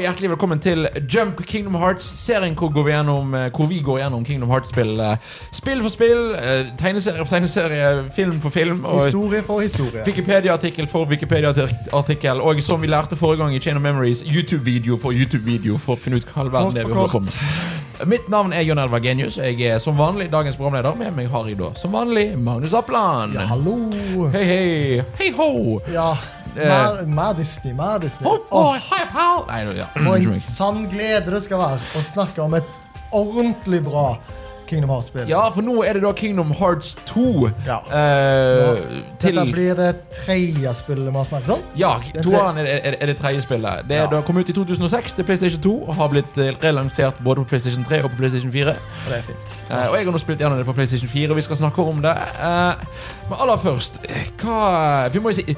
og hjertelig velkommen til Jump Kingdom Hearts, serien hvor, går vi, gjennom, eh, hvor vi går gjennom Kingdom Hearts-spill eh, spill for spill, eh, tegneserie for tegneserie, film for film. Og Historie for historie. Wikipedia-artikkel for Wikipedia-artikkel. Og som vi lærte forrige gang i Chain of Memories, YouTube-video for YouTube-video for å finne ut hva all verden det vi holder på med. Mitt navn er Jon Edvard Genius. Jeg er som vanlig dagens programleder. Med meg har jeg da som vanlig Magnus Appland. Ja, hallo. Hei, hei. Hei ho. Ja, mer, mer Disney, mer Disney. Nei, ja. for en sann glede det skal være å snakke om et ordentlig bra Kingdom Hearts-spill. Ja, for nå er det da Kingdom Hearts 2. Ja. Eh, til Dette blir det tredje spillet vi har snakket om. Ja, toeren er, er, er det tredje spillet. Det, Ja. da kom ut i 2006 til PlayStation 2 og har blitt eh, relansert både på PlayStation 3 og på PlayStation 4. Og det er fint. Eh, og jeg har nå spilt gjennom det på PlayStation 4, og vi skal snakke om det. Eh, men aller først hva, Vi må jo si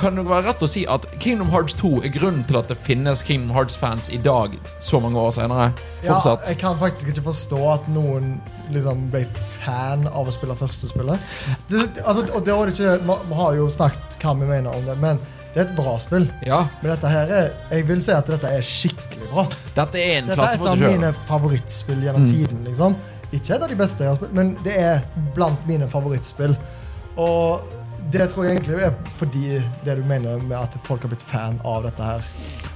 Kan det være rett å si at Kingdom Hearts 2 er grunnen til at det finnes Kingdom Hearts-fans i dag, så mange år senere? Ja, jeg kan faktisk ikke forstå at noen liksom ble fan av å spille første spillet. Det, altså, og det var det ikke, vi, har jo snakket hva vi mener om det, men det er et bra spill. Ja, Men dette her er, jeg vil si at dette er skikkelig bra. dette er en Dette er et av mine favorittspill gjennom Mm. tiden. liksom. Ikke et av de beste jeg har spilt, men det er blant mine favorittspill. Og det tror jeg egentlig er fordi det du mener med at folk har blitt fan av dette her.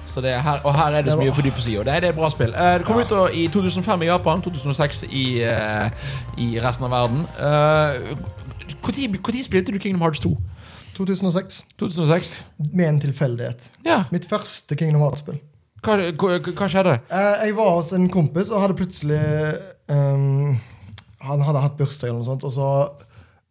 Så det er her, og her er det så mye å fordype seg i. Og det er et bra spill. Eh, det kom Ja. ut i 2005 i Japan, 2006 i, eh, i resten av verden. Når spilte du Kingdom Hearts 2? 2006. 2006? Med en tilfeldighet. Ja. Mitt første Kingdom Hearts-spill. Hva, hva, hva skjedde? Eh, jeg var hos en kompis og hadde plutselig um, Han hadde hatt bursdag, eller noe sånt, og så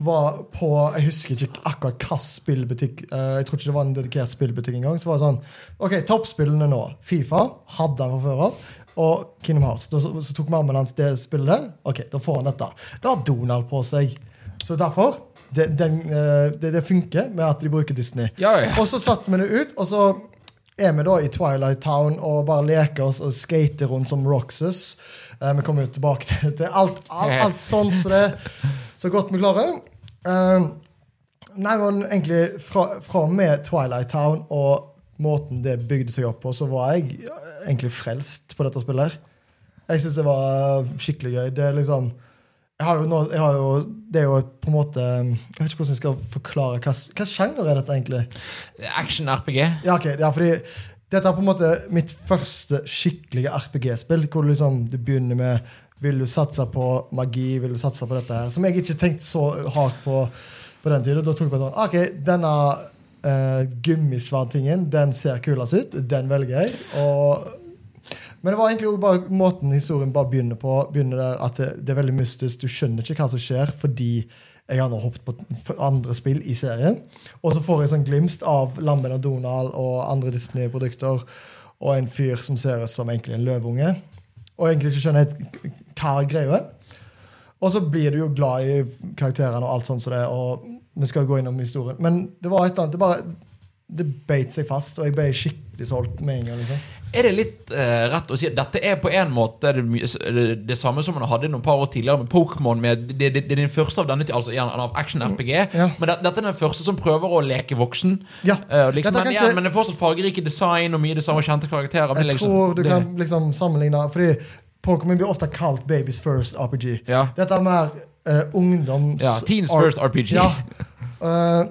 var på Jeg husker ikke akkurat hvilken spillbutikk eh, Jeg tror ikke det var en dedikert spillbutikk engang. Så var det sånn OK, toppspillene nå. Fifa hadde han fra før av. Og Kingdom Hearts. Da, så, så tok mammaen hans det spillet. OK, da får han dette. Da har Donald på seg. Så derfor det, den, eh, det, det funker med at de bruker Disney. Ja, ja. Og så satte vi det ut, og så er vi da i Twilight Town og bare leker oss og skater rundt som Roxas. Eh, vi kommer jo tilbake til, til alt, alt, alt sånt så det så godt vi klarer. Eh, nei, men egentlig fra, fra og med Twilight Town og måten det bygde seg opp på, så var jeg egentlig frelst på dette spillet. Jeg syns det var skikkelig gøy. Det er liksom jeg nå, jeg har jo, Det er jo på en måte Jeg vet ikke hvordan jeg skal forklare hva, hva sjanger er dette egentlig. Action-RPG? Ja, okay, ja, fordi dette er på en måte mitt første skikkelige RPG-spill. Hvor du liksom, du begynner med Vil du satse på magi? Vil du satse på dette her? Som jeg ikke tenkte så hardt på på den tiden. Da tok jeg bare sånn Ok, denne uh, gummisverdtingen, den ser kulest ut. Den velger jeg. Og men det var egentlig bare måten historien bare begynner på. begynner der At det, det er veldig mystisk. Du skjønner ikke hva som skjer fordi jeg har nå hoppet på andre spill i serien. Og så får jeg sånn glimst av Lammen og Donald og andre Disney-produkter. Og en fyr som ser ut som egentlig en løveunge. Og egentlig ikke skjønner hva greia er. Og så blir du jo glad i karakterene og alt sånt som det, og vi skal gå innom historien. Men det var et eller annet, det bare det beit seg fast, og jeg ble skikkelig solgt med en gang. liksom. Er det litt eh, rett å si at dette er på en måte det, det, det samme som man hadde noen par år tidligere med Pokémon? Det, det, det er din første av denne altså igjen, av action-RPG. Ja. Men det, dette er den første som prøver å leke voksen. Ja. Uh, liksom, men, kanskje- ja, men det er fortsatt fargerike design og mye det samme kjente karakterer. Jeg liksom, tror du det, kan liksom sammenligne Fordi Pokémon blir ofte kalt Babies First RPG. Ja. Dette er mer uh, ungdoms... Ja, Teens First RPG. Ja. Eh,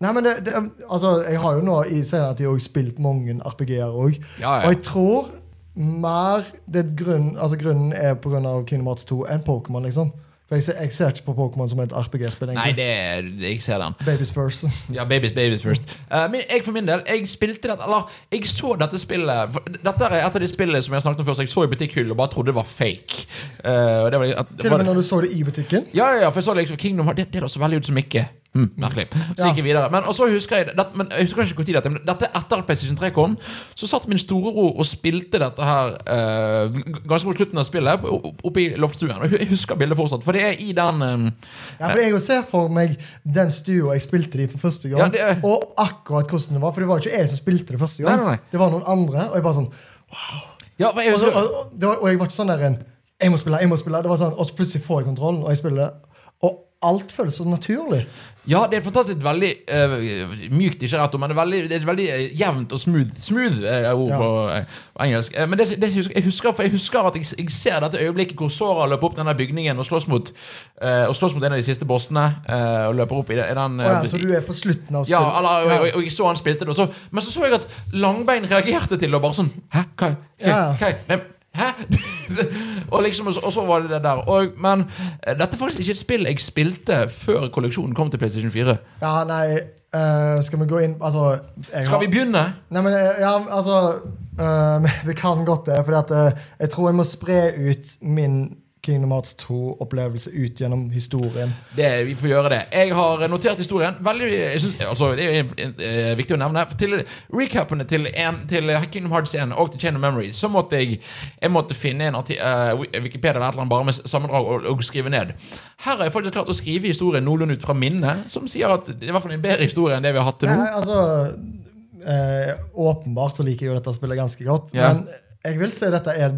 nei, men det, det, altså, jeg har jo nå i senere tid òg spilt mange RPG-er òg. Ja, ja. Og jeg tror mer det er grunn, altså, grunnen er pga. Kingdom Hearts 2 enn Pokémon. liksom. For jeg ser, jeg ser ikke på Pokémon som et RPG-spill. Nei, det er, jeg ser den. Babies First. Ja, babies, babies first. uh, men jeg for min del, jeg spilte det Eller, jeg så dette spillet Dette er et av de spillene som jeg snakket om før, så jeg så i butikkhyllen og bare trodde det var fake. Uh, det var, at, Til og med når du så det i butikken. ja, ja, ja, for jeg så liksom Kingdom Hearts Det, det da så veldig ut som ikke. Hm, merkelig. Så Ja. gikk jeg videre. Men og så husker jeg det, men Jeg husker ikke hvor tid dette Men dette etter at PlayStation 3 kom, så satt min storebror og spilte dette her eh, ganske mot slutten av spillet oppe i loftstuen. Og jeg husker bildet fortsatt, for det er i den eh, Ja, for Jeg ser for meg den stua jeg spilte det i for første gang. Ja, det Og akkurat hvordan det var. For det var ikke jeg som spilte det første gang. Nei, nei. Det var noen andre. Og jeg bare sånn Ja, for jeg Og, så, og, og, var, og jeg var ikke sånn der en Jeg må spille, jeg må spille. Det var sånn, Og så plutselig får jeg kontrollen, og jeg spiller. Og alt føles så naturlig. Ja, det er fantastisk veldig uh, mykt, ikke rett men det er veldig, det er veldig eh, jevnt og smooth. Smooth er det ord Ja. på, eh, på engelsk. Eh, men det, det, jeg, husker, jeg, husker, for jeg husker at jeg, jeg ser dette øyeblikket hvor Sora løper opp denne bygningen og slåss mot, eh, og slåss mot en av de siste bossene. eh, og løper opp i, den- den ja, eh, så du er på slutten av Ja, spillet? eller, og, Ja. og, og jeg så han spilte det, så, men så så jeg at Langbein reagerte til det, og bare sånn Hæ? Hva? Hva? Ja. hva? Hæ? og liksom, og så, var det det der. Og, men eh, dette er faktisk ikke et spill jeg spilte før kolleksjonen kom til PlayStation 4. Ja, nei uh, Skal vi gå inn Altså Skal har- vi begynne? Nei, men eh, ja, altså uh, Vi kan godt det, for at, eh, jeg tror jeg må spre ut min Kingdom Hearts 2-opplevelse ut gjennom historien. Det, vi får gjøre det. Jeg har notert historien. Veldig, jeg synes, altså, Det er eh, viktig å nevne. Til recapene til, en, til Kingdom Hearts 1 og til Chain of Memories så måtte jeg, jeg måtte finne en arti, uh, Wikipedia eller et eller annet bare med sammendrag og, og skrive ned. Her har jeg faktisk klart å skrive historien noenlunde ut fra minnet, som sier at det er i hvert fall en bedre historie enn det vi har hatt til nå. Nei, altså eh, Åpenbart så liker jeg jo dette spillet ganske godt. Yeah. Men jeg vil si dette er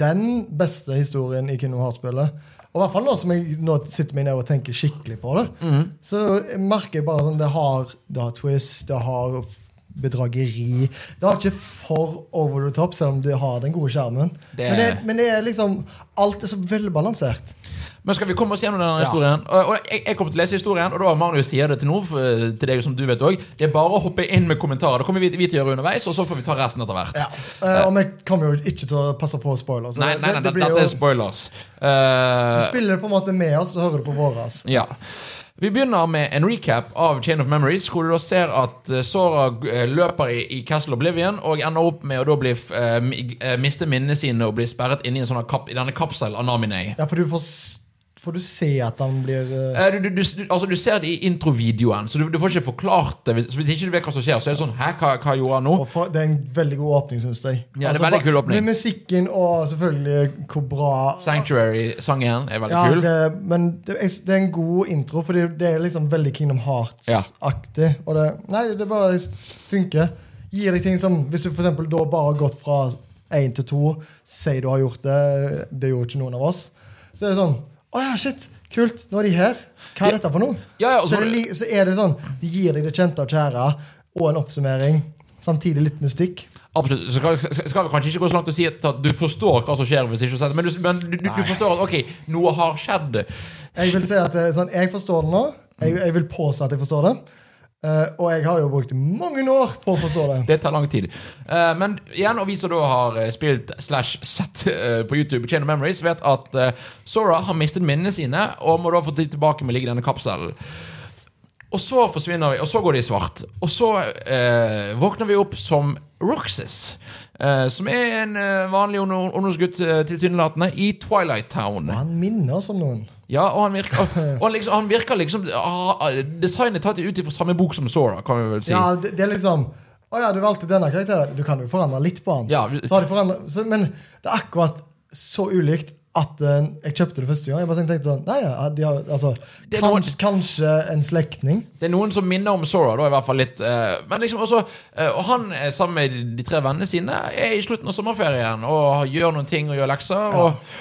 den beste historien i Kingdom Hearts-spillet. Og i hvert fall nå som jeg nå sitter meg ned og tenker skikkelig på det, mm. så merker jeg bare sånn det har, det har twist, det har bedrageri. Det har ikke for over the top, selv om det har den gode skjermen. Det- Men, det, men det er liksom Alt er så velbalansert. Men skal vi komme oss gjennom denne Ja. historien? Og, og jeg, jeg kommer til å lese historien, og da Magnus sier det til nå, for, til deg som du vet òg. Det er bare å hoppe inn med kommentarer. Det kommer vi, vi til å gjøre underveis, og så får vi ta resten etter hvert. Ja. Uh, og vi kommer jo ikke til å passe på spoilers. Nei, nei, nei, det, det blir dette er spoilers. Du Spiller det på en måte med oss, så hører du på våras. ja. Vi begynner med en recap av Chain of Memories, hvor du da ser at eh, Sora eh, løper i, Castle Oblivion og ender opp med å da bli, eh, eh, miste minnene sine og bli sperret inne i, en sånn kap, i denne kapselen av Naminei. Ja, for du får, får du se at han blir eh, Eh, Du, du, du, altså, du ser det i introvideoen, så du, får ikke forklart det. Hvis, hvis ikke du vet hva som skjer, så er det sånn Hæ, hva, hva gjorde han nå? for, Det er en veldig god åpning, syns jeg. Altså, Ja, det er veldig kul åpning. Med musikken og selvfølgelig hvor bra Sanctuary-sangen er veldig ja, kul. det, Men det er, det er en god intro, for det er liksom veldig Kingdom Hearts-aktig. Og det, nei, det bare funker. Gir deg ting som Hvis du for eksempel da bare har gått fra én til to, sier du har gjort det, det gjorde ikke noen av oss, så er det sånn Å ja, shit, kult, nå er de her. Hva er Ja. dette for noe? Ja, ja, så, så- er det, så er det sånn De gir deg det kjente og kjære, og en oppsummering. Samtidig litt mystikk. Absolutt. Så skal, skal vi kanskje ikke gå så langt og si at du forstår hva som skjer, hvis ikke men, du, men du, du, forstår at ok, noe har skjedd. Jeg vil si at er sånn, jeg forstår det nå. Jeg, jeg vil påstå at jeg forstår det. Eh, og jeg har jo brukt mange år på å forstå det. Det tar lang tid. Uh, men igjen, og vi som da har eh, spilt slash sett uh, på YouTube Chain of Memories, vet at uh, Sora har mistet minnene sine og må da få tid tilbake med å ligge i denne kapselen. Og så forsvinner vi, og så går det i svart. Og så våkner vi opp som Roxas. som er en vanlig ungdom- ungdomsgutt tilsynelatende i Twilight Town. Og han minner som noen. Ja, og han virker, og, og liksom, han virker liksom ah, Designet tatt ut fra samme bok som Sora, kan vi vel si. Ja, det, det er liksom Å ja, du valgte denne karakteren. Du kan jo forandre litt på han. Ja. Så så, men det er akkurat så ulikt at uh, jeg kjøpte det første gang. Jeg bare tenkte sånn Nei, ja, har, altså, Det er noen- kanskje, kanskje en slektning. Det er noen som minner om Sora, da i hvert fall litt. Uh, men liksom også uh, Og han sammen med de tre vennene sine er i slutten av sommerferien og gjør noen ting og gjør lekser. Og,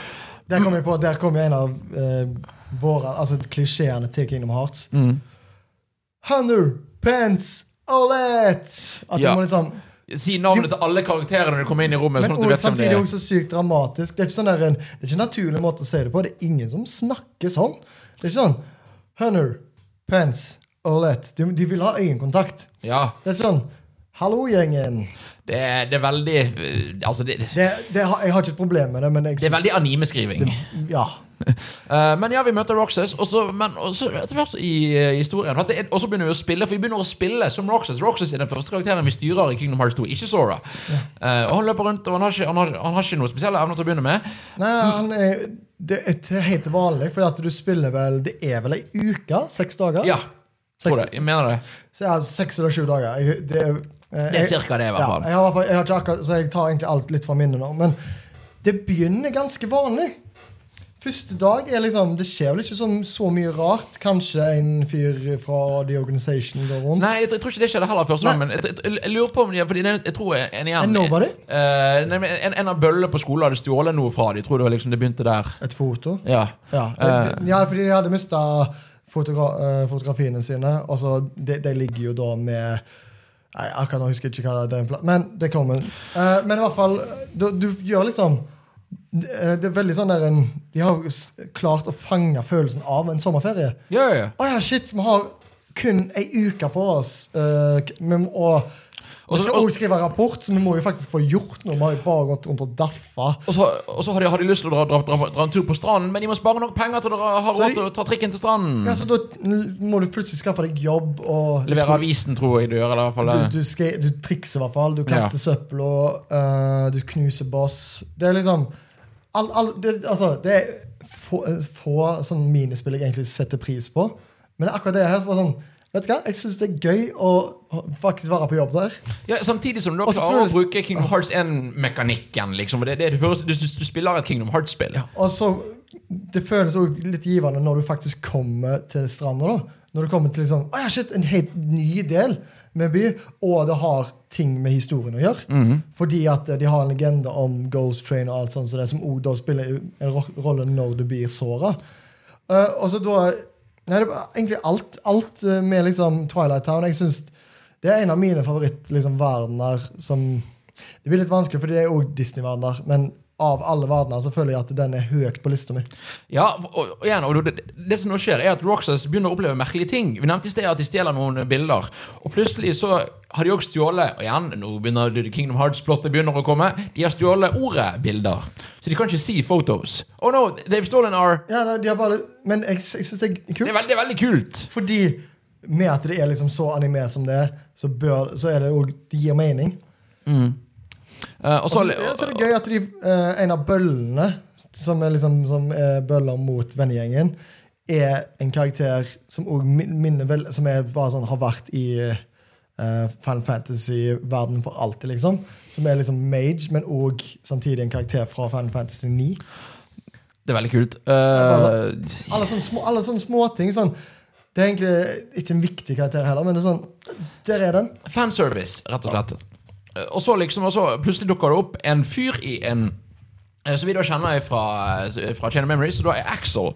Der kom jeg på, der kom jeg en av uh, våre altså klisjeene til Kingdom Hearts. Mm. Hunter, Pence, Olet! At Ja. du må liksom Si navnet til alle karakterene du kommer inn i rommet. Men sånn og samtidig er. også sykt dramatisk. Det er sånn der en, det er ikke en naturlig måte å si det på. Det er ingen som snakker sånn. Det er ikke sånn Hunter, Pence, Olet. De, de vil ha øyekontakt. Ja, Det er sånn Hallo, gjengen. det det er veldig eh, Altså, det, Det, jeg har ikke et problem med det, men jeg det er veldig animeskriving. Ja. Eh, men ja, vi møter Roxas, og så, men og så etter hvert i eh, historien Og så begynner vi å spille, for vi begynner å spille som Roxas. Roxas er den første karakteren vi styrer i Kingdom Hearts 2, ikke Sora. Ja. og han løper rundt, og han har ikke, han har, han har ikke noe spesielle evner til å begynne med. Nei, han er, det er helt vanlig, for at du spiller vel Det er vel ei uke? Seks dager? Ja, tror det. Jeg mener det. Så har seks eller sju dager. Det, er, Det er cirka det, i hvert Ja, fall. fall- jeg har akkurat, så jeg tar egentlig alt litt fra minnet nå. Men det begynner ganske vanlig. Første dag er liksom Det skjer vel ikke så, så mye rart. Kanskje en fyr fra The Organization går rundt. Nei, jeg, tror- jeg tror ikke det skjedde heller første gang. Men jeg, jeg, jeg lurer på om de Fordi jeg, tror en igjen En nobody? Eh, nei, en, en av bøllene på skolen hadde stjålet noe fra dem. Tror det var liksom det begynte der. Et foto. Ja. Ja, Uh, ja fordi de hadde mista fotogra eh, fotografiene sine. Og så de, de ligger jo da med Nei, akkurat nå husker jeg ikke hva det er, en men det kommer. Uh, men i hvert fall, du, du gjør liksom det det er veldig sånn der en, De har klart å fange følelsen av en sommerferie. Ja, ja. Å ja, shit, vi har kun ei uke på oss. Uh, og vi skal og- skrive rapport, så vi må jo faktisk få gjort noe. Vi har jo bare gått rundt og daffa. Og så, og så har, de, har de lyst til å dra, dra, dra, dra en tur på stranden, men de må spare nok penger til å ha råd til å ta trikken til stranden. Ja, så da må du plutselig skaffe deg jobb og Levere avisen, tror jeg du gjør. Eller i hvert fall Du, du, skal, du trikser i hvert fall. Du kaster søppel og uh, du knuser boss. Det er liksom all, all, det, altså, det er få, få sånne minispill jeg egentlig setter pris på. Men akkurat det her så bare sånn Vet du hva? Jeg syns det er gøy å faktisk være på jobb der. Ja, samtidig som du også klarer føles... å bruke Kingdom Hearts 1-mekanikken. Liksom. Det, det, du, du, du spiller et Kingdom Hearts-spill. Og så Det føles også litt givende når du faktisk kommer til stranda. da Når du kommer til liksom oh, shit, en helt ny del med by, og det har ting med historien å gjøre. Fordi at eh, de har en legende om Ghost Train og alt sånt, så det som da spiller en ro- rolle når du blir såra. og så da Nei, det var egentlig alt, alt eh, med liksom Twilight Town. Jeg synes Det er en av mine favorittverdener liksom, som Det blir litt vanskelig, for det er òg Disney-verdener. Men av alle verdener så føler jeg at den er høyt på lista mi. Ja, og, og, igjen, og det, det som nå skjer, er at Roxas begynner å oppleve merkelige ting. Vi nevnte i sted at de stjeler noen bilder. Og plutselig så har de også stjålet Og igjen, nå begynner det Kingdom Hearts-plottet begynner å komme. De har stjålet ordet 'bilder'. Så de kan ikke si 'photos'. Oh no, they've stolen our Ja, de har bare, men jeg, jeg syns det er Det kult. er veldig, det er veldig kult. Fordi med at det er liksom så anime som det er, så, bør, så er det òg Det gir mening. Eh, og Og så, er det gøy at de, uh, en av bøllene, som er, liksom, som er bøller mot vennegjengen, er en karakter som vel Som er sånn, har vært i uh, Final Fantasy-verden for alltid, liksom. Som er liksom mage, men òg samtidig en karakter fra Final Fantasy 9. det er veldig kult. Eh, Alle sånne, små, alle sånne småting. Sånn, det er egentlig ikke en viktig karakter heller, men det er sånn Der er den. fanservice, rett og slett. Og så liksom, og så plutselig dukker det opp en fyr i en så som vi da kjenner fra, fra Chain Memories, og da er Axel.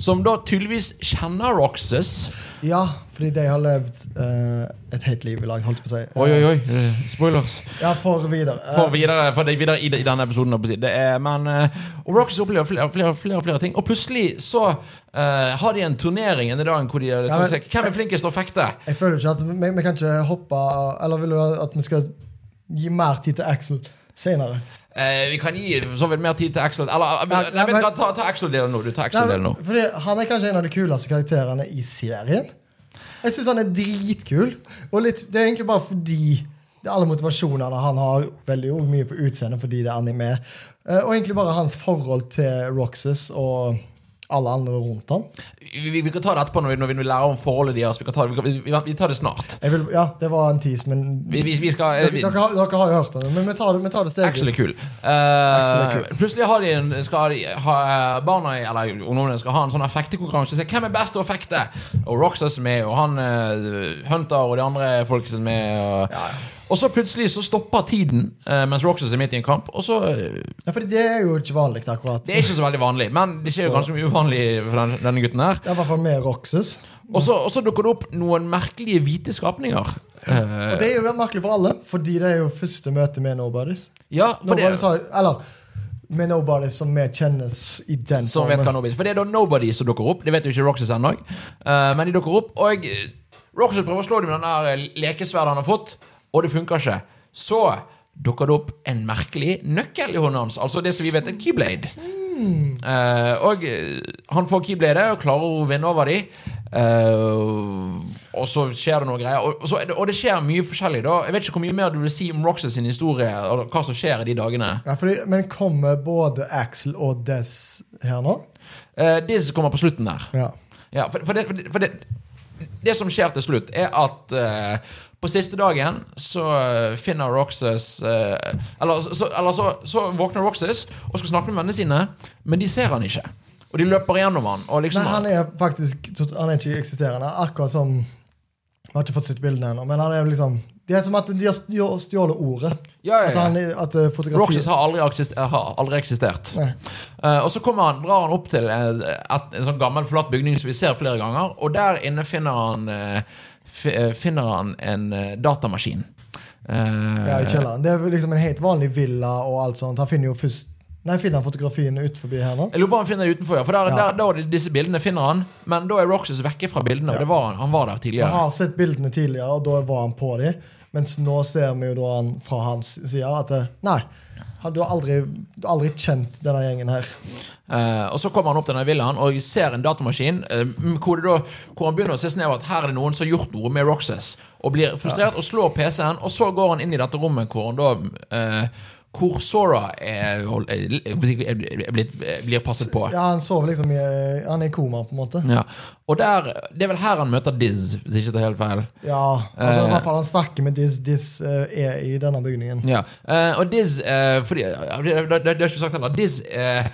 Som da tydeligvis kjenner Roxas. Ja, fordi de har levd uh, et helt liv i lag, holdt på å si. Oi, oi, oi. eh, Spoilers. Ja, for videre. Eh, For videre, for det videre i, i denne episoden. er, men, eh, og Roxas opplever flere, flere, flere, flere ting. Og plutselig så eh, har de en turnering en dag hvor de Ja, men- sier, Hvem er flinkest til å fekte? Jeg føler ikke at vi, vi kan ikke hoppe Eller vil du at vi skal gi mer tid til Axel senere? Eh, vi kan gi så vidt mer tid til Axel. Eller, nei, nei, men- ta, ta Axel-delen nå. Du tar Axel-delen nå. fordi Han er kanskje en av de kuleste karakterene i serien. Jeg syns han er dritkul. Og litt, det er egentlig bare fordi alle motivasjonene han har, veldig mye på utseendet fordi det er anime. Eh, Og egentlig bare hans forhold til Roxas og alle andre rundt han. Vi, vi, kan ta det etterpå når vi, når vi lærer om forholdet deres. Vi, ta, vi, vi, tar det snart. Vil, ja, det var en tease, men Vi, vi, vi skal, dere, dere, har- dere har jo hørt det. Men vi tar det, vi tar det Axel er kul. Axel er Eh, kul. plutselig har de en, skal de ha barna Eller ungdommene skal ha en sånn fektekonkurranse. Se hvem er best til å fekte. Og Roxas er med, og han uh, Hunter og de andre folk som er med. Og, og så plutselig så stopper tiden eh, mens Roxas er midt i en kamp. Og så eh, Ja, for det er jo ikke vanlig, akkurat. Det er ikke så veldig vanlig, men det skjer jo ganske mye uvanlig for den, denne gutten her. Det er i hvert fall med Roxas. Og så, dukker det opp noen merkelige hvite skapninger. Og det er jo merkelig for alle, fordi det er jo første møte med Nobodies. ja, for Nobodies har, eller med Nobodies som vi kjennes i den som vet hva formen. Nobodies For det er da Nobody som dukker opp. Det vet jo ikke Roxas ennå. Uh, men de dukker opp, og Roxas prøver å slå dem med den der lekesverdet han har fått, og det funker ikke. Så dukker det opp en merkelig nøkkel i hånden hans. Altså det som vi vet er en keyblade. Uh, og eh, han får keybladet og klarer å vinne over dem. og så skjer det noe greier. Og, og, så, det- og det skjer mye forskjellig. da Jeg vet ikke hvor mye mer du vil si om Roxas sin historie, og hva som skjer i de dagene. Ja, fordi, men kommer både Axel og Des her nå? Uh, Dez kommer på slutten der. Ja. Ja, for, for, det, for, det, for det, det som skjer til slutt, er at eh, på siste dagen så eh, finner Roxas eh, Eller, så, eller så, så våkner Roxas og skal snakke med vennene sine, men de ser han ikke. Og de løper gjennom han. Liksom, Nei, han er faktisk Han er ikke eksisterende. Akkurat som Jeg har ikke fått sett bildene ennå, men han er liksom Det er som at de har stjålet ordet. ja, ja, At, ja. han, er- at eh, Roxas har aldri, eksist, har aldri eksistert. Eh, og så han, drar han opp til et, et, en sånn gammel, flatt bygning som vi ser flere ganger, og der inne finner han, eh, eh, finner han en eh, datamaskin. Eh, Ja, i kjelleren. Det er liksom en helt vanlig villa og alt sånt. Han finner jo først Nei, finner han fotografiene utenfor her nå? Jeg lurer på han finner det utenfor, ja. For der, Ja. der, der, er disse bildene finner han, men da er Roxas vekke fra bildene. Og det var han, han var der tidligere. Han har sett bildene tidligere, og da var han på dem. Mens nå ser vi jo da han fra hans side at eh, Nei, du har aldri, du har aldri kjent denne gjengen her. Eh, og så kommer han opp til denne villaen og ser en datamaskin eh, hvor, da, hvor han begynner å se snev at her er det noen som har gjort noe med Roxas. Og blir frustrert og slår PC-en, og så går han inn i dette rommet hvor han da eh, hvor Sora er, blitt, blir passet på. Ja, Han sover liksom i Han er i koma, på en måte. Ja. Og der, det er vel her han møter Diz, hvis ikke tar helt feil. Ja, altså uh, i hvert fall Han snakker med Diz. Diz uh, er i denne bygningen. Ja. uh, og Diz eh, fordi, det, det, det, det har jeg ikke sagt heller. Diz eh,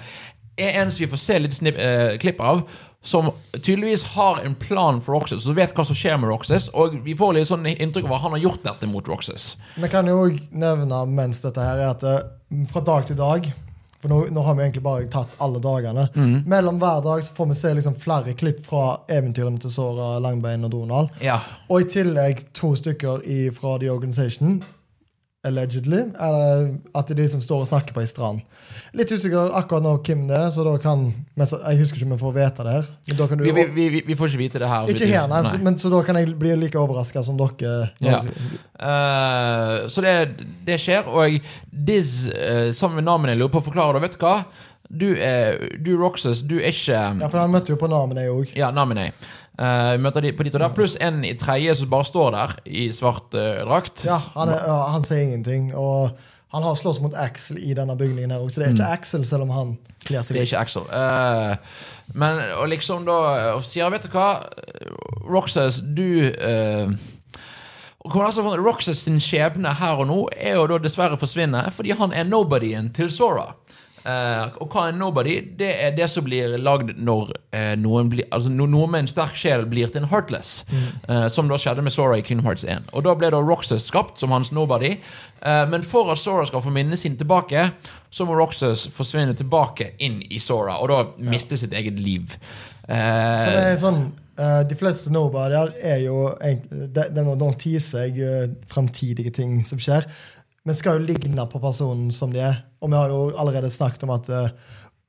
er en som vi får se litt snipp, eh, klipp av, som tydeligvis har en plan for Roxas, som vet hva som skjer med Roxas. Og vi får litt sånn inntrykk av at han har gjort dette mot Roxas. Vi kan jo nevne mens dette her er at eh, fra dag til dag For nå, nå har vi egentlig bare tatt alle dagene. Mm. Mellom hver dag så får vi se liksom flere klipp fra eventyrene til Sora, Langbein og Donald. Ja. Og i tillegg to stykker i, fra The Organization. Allegedly. Eller at det er de som står og snakker på ei strand. Litt usikker akkurat nå hvem det er, så da kan men så, Jeg husker ikke om vi får vite det her. Du, Vi, vi, vi, vi får ikke vite det her. ikke her, nei, Så, men så da kan jeg bli like overraska som dere. Ja. Uh, så det, det skjer, og Diz, uh, sammen med navnet jeg lurer på å forklare det, vet du hva? Du, er, du Roxas, du er ikke Ja, for han møtte jo på Namene òg. Ja, Naminee. Uh, vi møter de på dit og der, pluss en i tredje som bare står der i svart uh, drakt. Ja, han, er, ja, han sier ingenting. Og han har slåss mot Axel i denne bygningen her òg, så det er ikke Axel, selv om han kler seg Mm. Det er ikke Axel. Uh, men og liksom da og sier Vet du hva, Roxas, du uh, altså, Roxas sin skjebne her og nå er jo da dessverre forsvinne fordi han er nobodyen til Sora. Eh, og hva er nobody? Det er det som blir lagd når uh, noen, bli, altså, no, noen med en sterk sjel blir til en heartless. eh, som da skjedde med Sora i Kingdom Hearts 1. Og da ble da Roxas skapt som hans nobody. Men for at Sora skal få minnene sine tilbake, så må Roxas forsvinne tilbake inn i Sora, og da miste sitt eget liv. Så det er sånn De fleste nobodyer er jo de, de, de teaser jeg uh, framtidige ting som skjer, men skal jo ligne på personen som de er. Og vi har jo allerede snakket om at uh,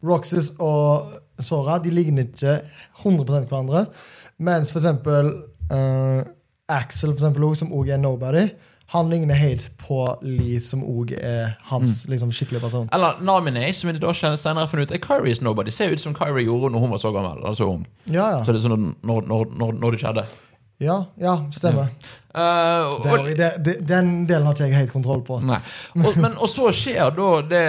Roxas og Sora de ligner ikke 100% hverandre. Mens for eksempel uh, Axel, for eksempel, som òg er nobody, han ligner helt på Lee, som òg er hans liksom, skikkelige person. eller Namine, som vi da kjenner senere funnet ut er Kyries nobody. Ser ut som Kyrie gjorde når hun var så gammel. Altså ung. Ja, ja. Så det er sånn når, når, når, når det skjedde. Ja, ja stemmer. Ja. Uh, og, det, det, den delen har ikke jeg helt kontroll på. Og, men, og så skjer da det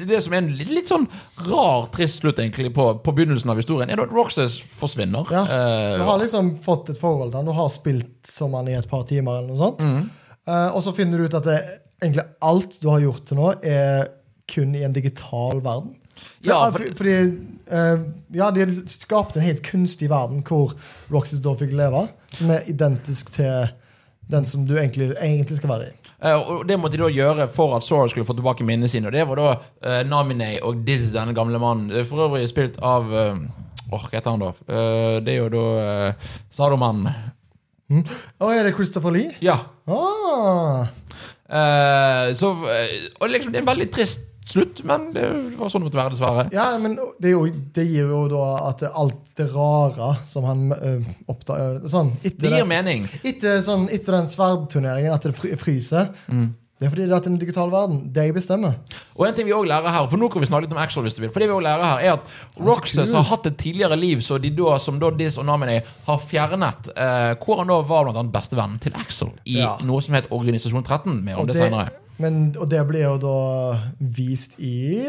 det, det som er en litt, litt sånn rar, trist slutt egentlig på, på begynnelsen av historien, er at Roxas forsvinner. Ja, Eh, Du har liksom fått et forhold til han. Du har spilt som han i et par timer, eller noe sånt. Mm. Uh, og så finner du ut at det, egentlig alt du har gjort til nå, er kun i en digital verden. For, Ja, for, for- fordi uh, Ja, de skapte en helt kunstig verden hvor Roxas da fikk leve, som er identisk til den som du egentlig, egentlig skal være i. Uh, og det måtte de da gjøre for at Sora skulle få tilbake minnene sine. Og det var da uh, Namine og Diz, denne gamle mannen. Det For øvrig spilt av uh, Åh, hva heter han, da? Uh, det er jo da uh, Sadoman. Og er det Christopher Lee? Ja. Ah, Uh, så eh, Og liksom, det er en veldig trist slutt, men det var sånn det måtte være, dessverre. ja, men det, jo, det gir jo da at alt det rare som han uh, oppdager Sånn, Det gir mening. Etter, sånn, etter den sverdturneringen, at det fryser. fryser Det er fordi det er en digital verden. De bestemmer. Og en ting vi også lærer her For nå kan vi snakke litt om Axel hvis du vil. For det vi også lærer her er at Roxas har hatt et tidligere liv så de da, som da Diz og Naminee har fjernet. Eh, hvor han da var blant annet bestevennen til Axel i Ja. noe som het Organisasjon 13. Mer om Og det, det, senere. Men, og det blir jo da vist i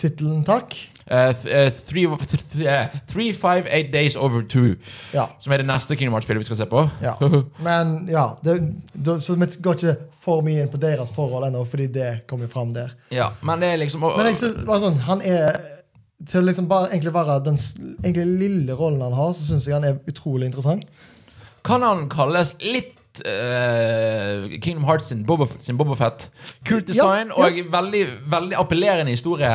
tittelen, takk. Th- eh, three, th th eh, three, five, eight days over two. Ja. Som er det neste Kingdom Hearts-spillet vi skal se på. ja. Men ja, det, det, så vi går ikke for mye inn på deres forhold ennå, fordi det kommer fram der. Ja, men det er liksom og, Men jeg synes, sånn, han er til å liksom bare egentlig være den egentlig lille rollen han har, så syns jeg han er utrolig interessant. Kan han kalles litt eh, Kingdom Hearts sin Boba, sin Boba Fett? Kult design Ja, ja. og veldig, veldig appellerende historie.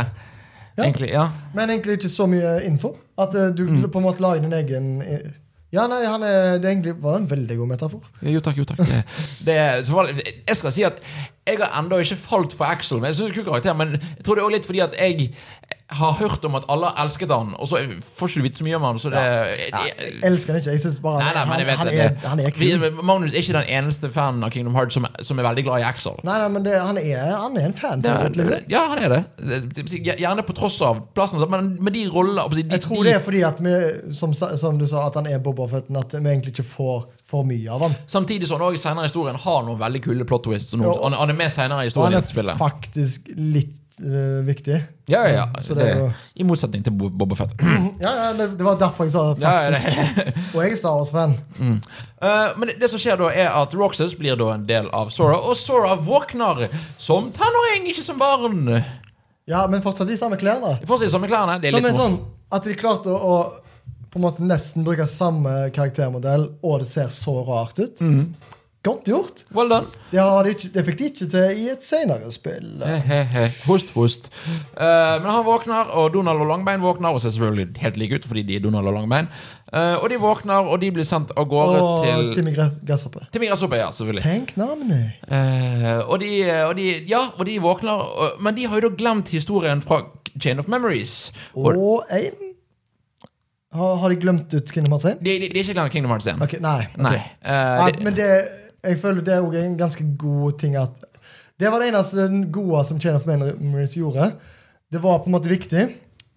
Ja. Egentlig, ja. Men egentlig ikke så mye info. At uh, du Mm. på en måte lager din egen eh, Ja, nei, han er, det egentlig var en veldig god metafor. Jo takk, jo takk. Det, det, jeg skal si at jeg har ennå ikke falt for Axel. Men jeg synes kul karakter Men jeg tror det er også litt fordi at jeg har hørt om at alle elsket han, og så får ikke du vite så mye om han. Så det, Ja, jeg elsker han ikke. Jeg synes bare Nei, nei, han, han, er, han er kul. Magnus er ikke den eneste fanen av Kingdom Hearts som, som er veldig glad i Axel. Nei, nei, men det, han, er, han er en fan. Ja, liksom. ja, han er det. Gjerne på tross av plassen. Men med de rollene Jeg tror det er fordi at vi, som, som du sa, at han er Boba Fetten, at vi egentlig ikke får for mye av han. Samtidig som han også senere i historien har noen veldig kule plot twists. han, er med senere i Og han er faktisk litt eh, viktig. Ja, ja, ja. Så det, det I motsetning til Bo- Boba Fett. Ja, ja, det, det var derfor jeg sa faktisk. ja. Og jeg er Star Wars-fan. Eh, men det, som skjer da, er at Roxas blir da en del av Sora, og Sora våkner som tenåring, ikke som barn. Ja, men fortsatt i samme klærne. Fortsatt i samme klærne. Det er Som litt sånn at de klarte å, å på en måte nesten bruke samme karaktermodell, og det ser så rart ut. Mm. Godt gjort. Well done. Det, har de ikke, det fikk de ikke til i et senere spill. He-he-he. Host, host. Uh, men han våkner, og Donald og Langbein våkner, og ser selvfølgelig helt like ut fordi de er Donald og Langbein. Uh, og de våkner, og de blir sendt av gårde Og til Timmy Gresshoppe. Timmy Gresshoppe, ja, selvfølgelig. Tenk navnet! Uh, og, de, og de Ja, og de våkner, men de har jo da glemt historien fra Chain of Memories. Og Og en har, har de glemt ut Kingdom Hearts 1? de, de, de er ikke glemt Kingdom Hearts 1. Ok, nei. okay. Nei. Uh, Nei, men det, jeg føler det er også en ganske god ting at Det var det eneste gode som Chain of Memories gjorde. Det var på en måte viktig,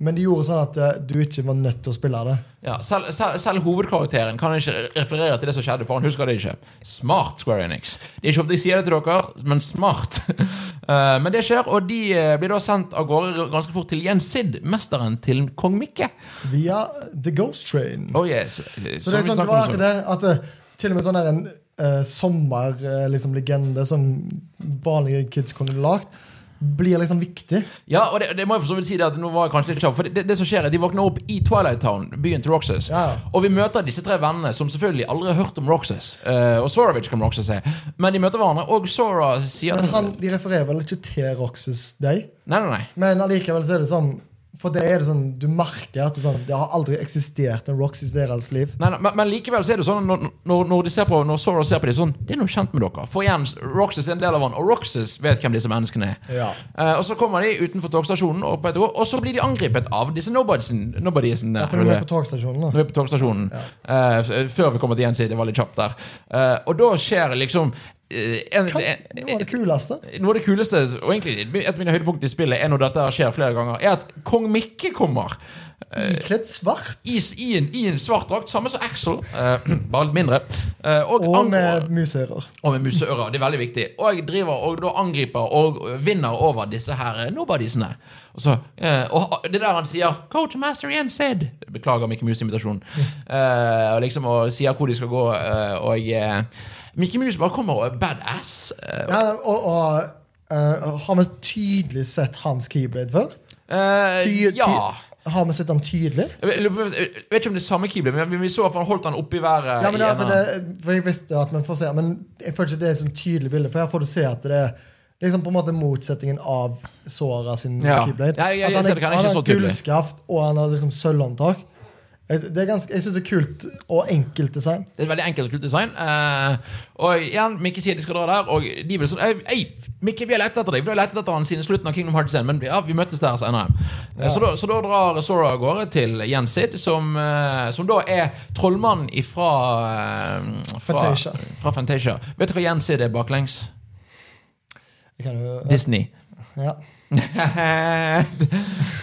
men de gjorde sånn at eh, du ikke var nødt til å spille det. ja, selv, selv, selv hovedkarakteren kan ikke referere til det som skjedde, for han husker det ikke. Smart Square Enix. Det er ikke ofte jeg sier det til dere, men smart. Eh, men det skjer, og de eh, blir da sendt av gårde ganske fort til Gjensid, mesteren til kong Mikke. Via The Ghost Train. Oh yes. Så det er sånn, det var akkurat det at til og med sånn der en uh, sommerlegende liksom, legende som vanlige kids kunne lagd, blir liksom viktig. Ja, og det, det må jeg for så vidt si det at nå var jeg kanskje litt kjapp For det, det som skjer er at De våkner opp i Twilight Town, byen til Roxas. Ja. Og vi møter disse tre vennene som selvfølgelig aldri har hørt om Roxas. Eh, og Sora kan Roxas er. Men de møter hverandre, og Sora sier Men han, de refererer vel ikke til Roxas Day, Nei, nei, nei. men allikevel så er det sånn For det er det sånn, du merker at det, sånn, det har aldri eksistert en Roxas i deres liv. Nei, nei, men, men likevel så er det sånn når, når, når, de ser på, når Sora ser på dem sånn Det er noe kjent med dere. For igjen, Roxas er en del av han, og Roxas vet hvem disse menneskene er. Ja. Eh, og så kommer de utenfor togstasjonen, og, på og så blir de angrepet av disse nobodiesene. Ja, For de er på togstasjonen. Når vi er på togstasjonen. Eh, f- før vi kommer til Jensi. Det var litt kjapt der. Eh, og da skjer liksom eh, en, en, Det av det kuleste. noe av det kuleste, og egentlig et av mine høydepunkter i spillet, er når dette skjer flere ganger, er at kong Mikke kommer. Ikledd svart. I, i, en, I en svart drakt, samme som Axel, eh, bare litt mindre. Eh, og, Og med museører. og med museører. Det er veldig viktig. Og jeg driver og da angriper og vinner over disse her eh, nobodiesene. Og, så, eh, og det er der han sier 'Go to Master Jens Sid'. Beklager Mikke Mus-invitasjonen. Eh, liksom og sier hvor de skal gå. Eh, og eh, Mouse bare kommer og er badass. Ja, og, og uh, har vi tydelig sett hans keyblade før? eh, Ty, ty, ja. Har vi sett ham tydelig? Jeg vet, jeg vet ikke om det er samme keyblade, men vi så at han holdt han oppe i været. Ja, men i det, en det, for jeg visste at man får se Men jeg føler ikke det er et sånn tydelig bilde, for her får du se at det er liksom på en måte motsetningen av Sora sin Ja. keyblade. Ja, jeg- jeg At han, kan ikke han har gullskaft, og han har liksom sølvhåndtak. Det er ganske, jeg syns det er kult og enkelt design. Det er et veldig enkelt og kult design. Eh, og igjen, Mikke sier de skal dra der, og de vil sånn Ei, Mikke, vi har lett etter deg. Vi har lett etter han siden slutten av Kingdom Hearts 1, men ja, vi møttes der senere. Eh, Ja. Så, da, så da drar Sora av gårde til Jensid, som, eh, som da er trollmannen ifra eh, fra, Fantasia. fra Fantasia. Vet du hva Jensid er baklengs? Jo, Disney. ja.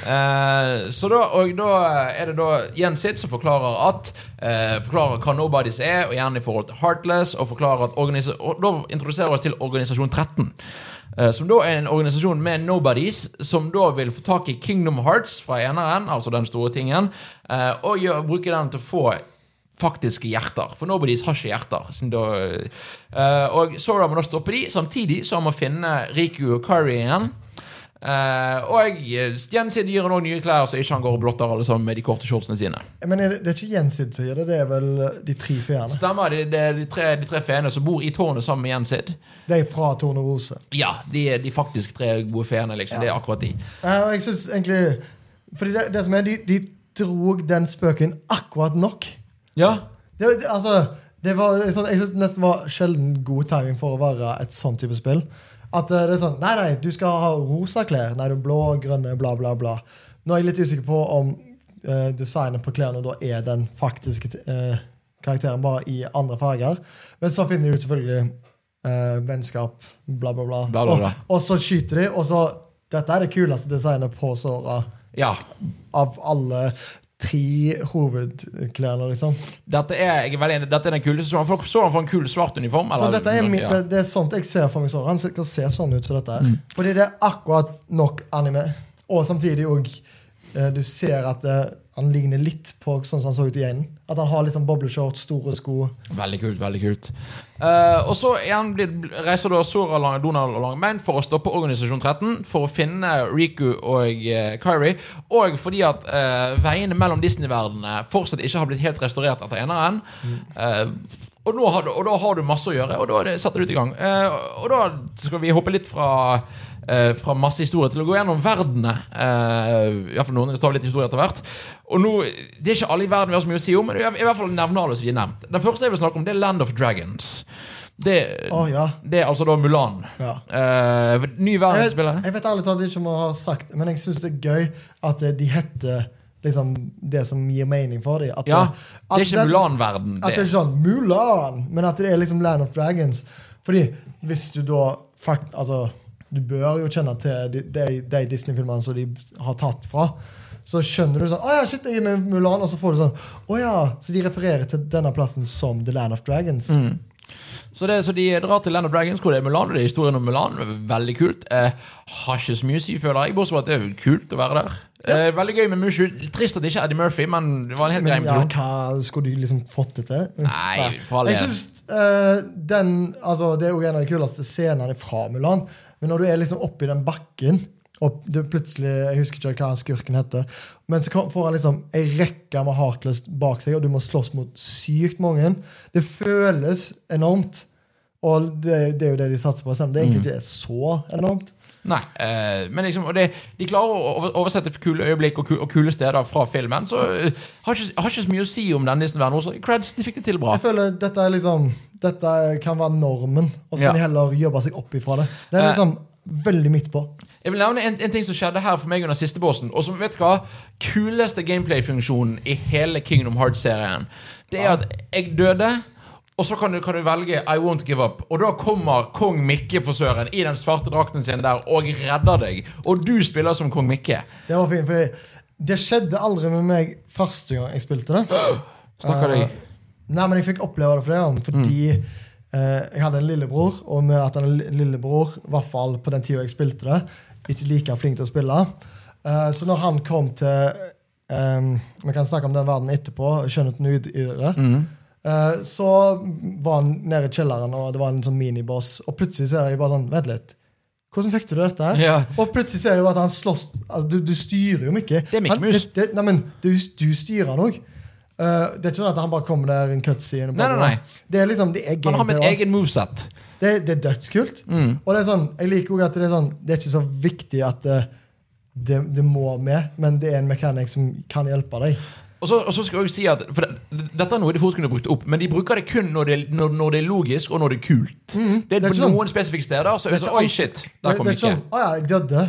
Eh, så da, og da er det da Jens Sid som forklarer at eh, Forklarer hva Nobodies er, og gjerne i forhold til Heartless. Og forklarer at og da introduserer vi oss til Organisasjon 13. eh, som da er en organisasjon med nobodies som da vil få tak i Kingdom Hearts fra eneren, altså den store tingen, og gjør, bruke den til å få faktiske hjerter. For nobodies har ikke hjerter. Da, og Sora må da stoppe de, samtidig som han må finne Riku og Kari igjen. Eh, og Jensid gir han òg nye klær, så ikke han går og blotter alle sammen med de korte shortsene sine. Men er det, det er ikke Jensid som gir det, det er vel de tre feene? Stemmer. Det det er de, tre, de tre feene som bor i tårnet sammen med Jensid. De er fra Tornerose. Ja, de er de faktisk tre gode feene, liksom. Det er akkurat de. Uh, jeg synes egentlig Fordi det, det som er, de, de drog den spøken akkurat nok. Ja. Det, altså, det var sånn, Jeg synes det nesten var sjelden god timing for å være et sånn type spill. At det er sånn Nei, nei, du skal ha rosa klær. Nei, du er blå, grønne, bla, bla, bla. Nå er jeg litt usikker på om eh, designet på klærne da er den faktiske eh, karakteren, bare i andre farger. Men så finner de ut selvfølgelig eh, vennskap, bla, bla, bla. Bla, bla, bla. Og, og så skyter de, og så Dette er det kuleste designet på Sora ja. av alle tre hovedklærne, liksom. Dette er, jeg er veldig enig, dette er den kuleste Soran. For han for en kul svart uniform. Så dette er, mi- ja. det, det er sånt jeg ser for meg Sånn. Han skal se sånn ut som dette. Mm. Fordi det er akkurat nok anime. Og samtidig òg Du ser at eh, han ligner litt på sånn som han så ut i enden. At han har liksom bobleshorts, store sko. Veldig kult. veldig kult Uh, Og så igjen blir, reiser da Sora Donald og Langbein for å stoppe Organisasjon 13 for å finne Riku og uh, Kyrie. Og fordi at uh, veiene mellom Disney-verdenene fortsatt ikke har blitt helt restaurert etter eneren. Uh, og, nå har du, og da har du masse å gjøre, og da er setter du ut i gang. Eh, og da skal vi hoppe litt fra eh, fra masse historier til å gå gjennom verdene. Eh, Iallfall noen tar litt historie etter hvert. Og nå, Det er ikke alle i verden vi har så mye å si om, men jeg i hvert fall nevne alle som vi har nevnt. Den første jeg vil snakke om, det er Land of Dragons. Det, oh, ja. det er altså da Mulan. ja. Eh, ny verdensspiller. jeg vet ærlig talt ikke om jeg har sagt men jeg syns det er gøy at eh, de heter liksom det som gir mening for dem. At, Ja, at det er ikke Mulan-verden. At det er det. sånn Mulan, men at det er liksom Land of Dragons. Fordi hvis du da fakt, altså, Du bør jo kjenne til de, de, de Disney-filmene som de har tatt fra. Så skjønner du sånn Å ja, shit, jeg er med Mulan. Og så får du sånn Å ja. Så de refererer til denne plassen som The Land of Dragons. Mm. Så, det, så de drar til Land of Dragons, hvor det er Mulan, og det er historien om Mulan. Veldig kult. Eh, har ikke så mye å si, føler jeg, bortsett fra at det er kult å være der. Eh, veldig gøy med Mushu. Trist at det ikke er Eddie Murphy, men det var en helt grei ja, hva skulle de liksom fått det til? Nei, for all Jeg synes eh, den, altså Det er jo en av de kuleste scenene fra Mulan. Men når du er liksom oppi den bakken og du plutselig, Jeg husker ikke hva skurken heter. Men så får han liksom ei rekke med Heartless bak seg, og du må slåss mot sykt mange. Det føles enormt. Og det, det er jo det de satser på, selv om det egentlig ikke er så enormt. Nei, eh, men liksom det, De klarer å oversette kule øyeblikk og, kule, og kule steder fra filmen. Så eh, har ikke, har ikke så mye å si om den Disney-verdenen. også. Creds, de fikk det til bra. Jeg føler dette er liksom Dette kan være normen, og så Ja. kan de heller jobbe seg opp ifra det. Det er Eh. liksom veldig midt på. Jeg vil nevne en, en ting som skjedde her for meg under siste bossen. Og som vet hva kuleste gameplay-funksjonen i hele Kingdom Hearts-serien. Det er at jeg døde. Og så kan du, kan du velge I won't give up. Og da kommer kong Mikke for søren i den svarte drakten sin der og redder deg. Og du spiller som kong Mikke. Det var fint, for det skjedde aldri med meg første gang jeg spilte det. Stakkar deg. deg. Nei, men jeg fikk oppleve det for det fordi eh, jeg hadde en lillebror, og med at en li- lillebror, i hvert fall på den tida jeg spilte det, ikke like flink til å spille. Eh, så når han kom til um, Vi kan snakke om den verden etterpå, skjønnheten i det. Mm. Eh, så var han nede i kjelleren, og det var en sånn miniboss. Og plutselig ser jeg bare sånn Vent litt. Hvordan fikk du dette? Ja. Og plutselig ser jeg jo at han slåss altså, du, du styrer jo Mikke. Det er Mikke Han- Mus. du, du styrer han òg. Det er ikke sånn at han bare kommer der en cutscene. Nei, nei, nei. Det er liksom, det er Han har med et egen moveset. Det, det er dødskult. Mm. Og det er sånn, jeg liker også at det er sånn Det er ikke så viktig at det, det, det må med, men det er en mekanikk som kan hjelpe deg. Og så, og så skal jeg si at for det, Dette er noe de fort kunne brukt opp, men de bruker det kun når det, når, når det er logisk, og når det er kult. Det er Mhm. Det er på sånn- noen spesifikke steder. Så er det ikke sånn, Oi, shit, der det kom er ikke. ikke sånn Å ja, jeg døde.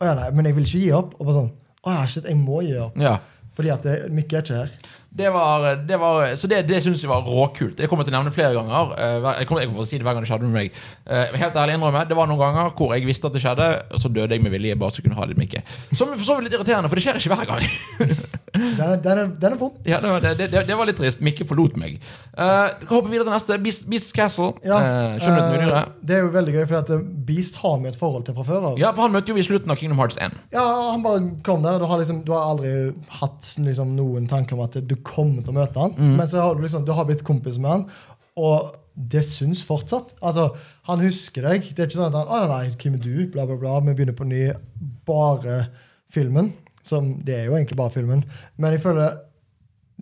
Å ja, nei, men jeg vil ikke gi opp. Og bare sånn Å ja, shit, jeg må gi opp. Ja. Fordi at det, Mikke er ikke her. Det var, det var, så det, det syns jeg var råkult. Det kommer jeg til å nevne flere ganger. Eh, Jeg kommer jeg kommer til å si det hver gang det skjedde med meg. Eh, Helt ærlig innrømme, Det var noen ganger hvor jeg visste at det skjedde, og så døde jeg med vilje. bare så kunne ha litt mikke. Som for så vidt litt irriterende, for det skjer ikke hver gang. Den er, den vond. Ja, det, var, det, det, det var litt trist. Mikke forlot meg. Uh, Hopper videre til neste. Beast, Beast Castle. Ja, uh, udyret. det er jo veldig gøy, for at Beast har vi et forhold til fra før. Ja, for han møtte jo vi i slutten av Kingdom Hearts 1. Ja, han bare kom der. Du har, liksom, du har aldri hatt liksom, noen tanke om at du kommer til å møte han. Mm. Men så har du liksom, du har blitt kompis med han. og det syns fortsatt. Altså, Han husker deg. Det er ikke sånn at han Å nei, hvem er du? Bla, bla, bla. Vi begynner på ny. Bare filmen. Som, det er jo egentlig bare filmen. Men jeg føler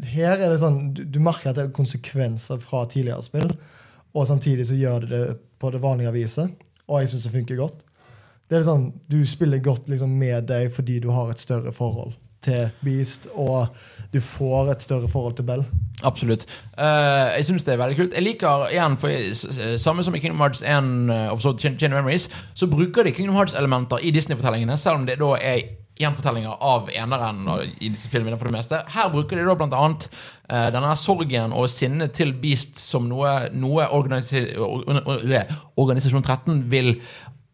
her er det sånn Du, du merker at det er konsekvenser fra tidligere spill, og samtidig så gjør det det på det vanlige viset. Og jeg syns det funker godt. Det er sånn, Du spiller godt liksom, med deg fordi du har et større forhold til Beast, og du får et større forhold til Bell. Absolutt. Uh, jeg syns det er veldig kult. Jeg liker igjen, for jeg, Samme som i Kingdom Hearts 1 uh, og Chain Chain of Memories, så bruker de Kingdom Hearts-elementer i Disney-fortellingene, selv om det da er gjenfortellinger av eneren i disse filmene for det meste. Her bruker de da blant annet uh, denne sorgen og sinnet til Beast som noe, noe organisi or- or- or- Organisasjon 13 vil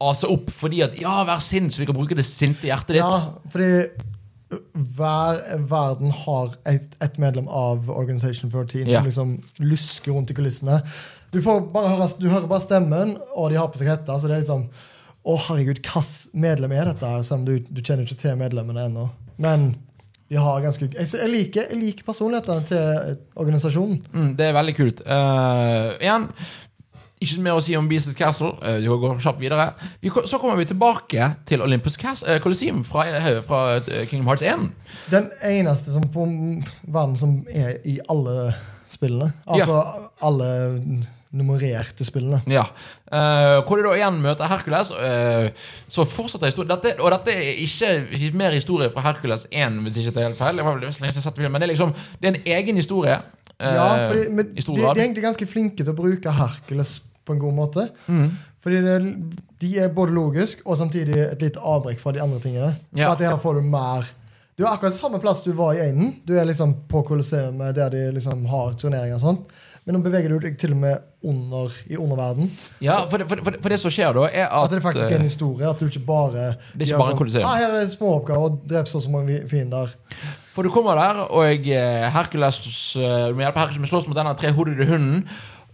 ase opp, fordi at ja, vær sint, så vi kan bruke det sinte hjertet ditt. Ja, fordi hver verden har et, et medlem av Organization 13 Ja. som liksom lusker rundt i kulissene. Du, får bare høre, du hører bare stemmen, og de har på seg hette Så det er liksom Å, herregud, hvilket medlem er dette? Selv om du, du kjenner ikke til medlemmene ennå. Men de har ganske Jeg, jeg, liker, jeg liker personlighetene til organisasjonen. Mm, det er veldig kult. Uh, igjen, ikke mer å si om Beasts Castle. Uh, vi går kjapt videre. Vi, så kommer vi tilbake til Olympus eh, Colosseum fra, eh, fra eh, Kingdom Hearts 1. Den eneste som på verden som er i alle spillene. Altså alle nummererte spillene. Ja. Uh, hvor de da igjen møter Hercules. Uh, så fortsetter historien. Dette, og dette er ikke mer historie fra Hercules 1, hvis ikke det er helt feil. Men det er liksom Det er en egen historie. Uh, Ja, fordi, men de, de er egentlig ganske flinke til å bruke Hercules på en god måte. Mm. Fordi det, de er både logisk og samtidig et lite avbrekk fra de andre tingene. Ja. For at her får Du mer Du er akkurat samme plass du var i Einen. Du er liksom på Colosseum der de liksom har turneringer og sånt. Men nå beveger du deg til og med under, i underverden. Ja, for det, for, det, for det som skjer da, er at At det faktisk er en historie. At du ikke bare Det er ikke bare sånn. Ah, her er det småoppgaver og drep så og så mange fiender. For du kommer der, og eh, Hercules eh, med hjelp av Hercules slåss mot denne trehodede hunden.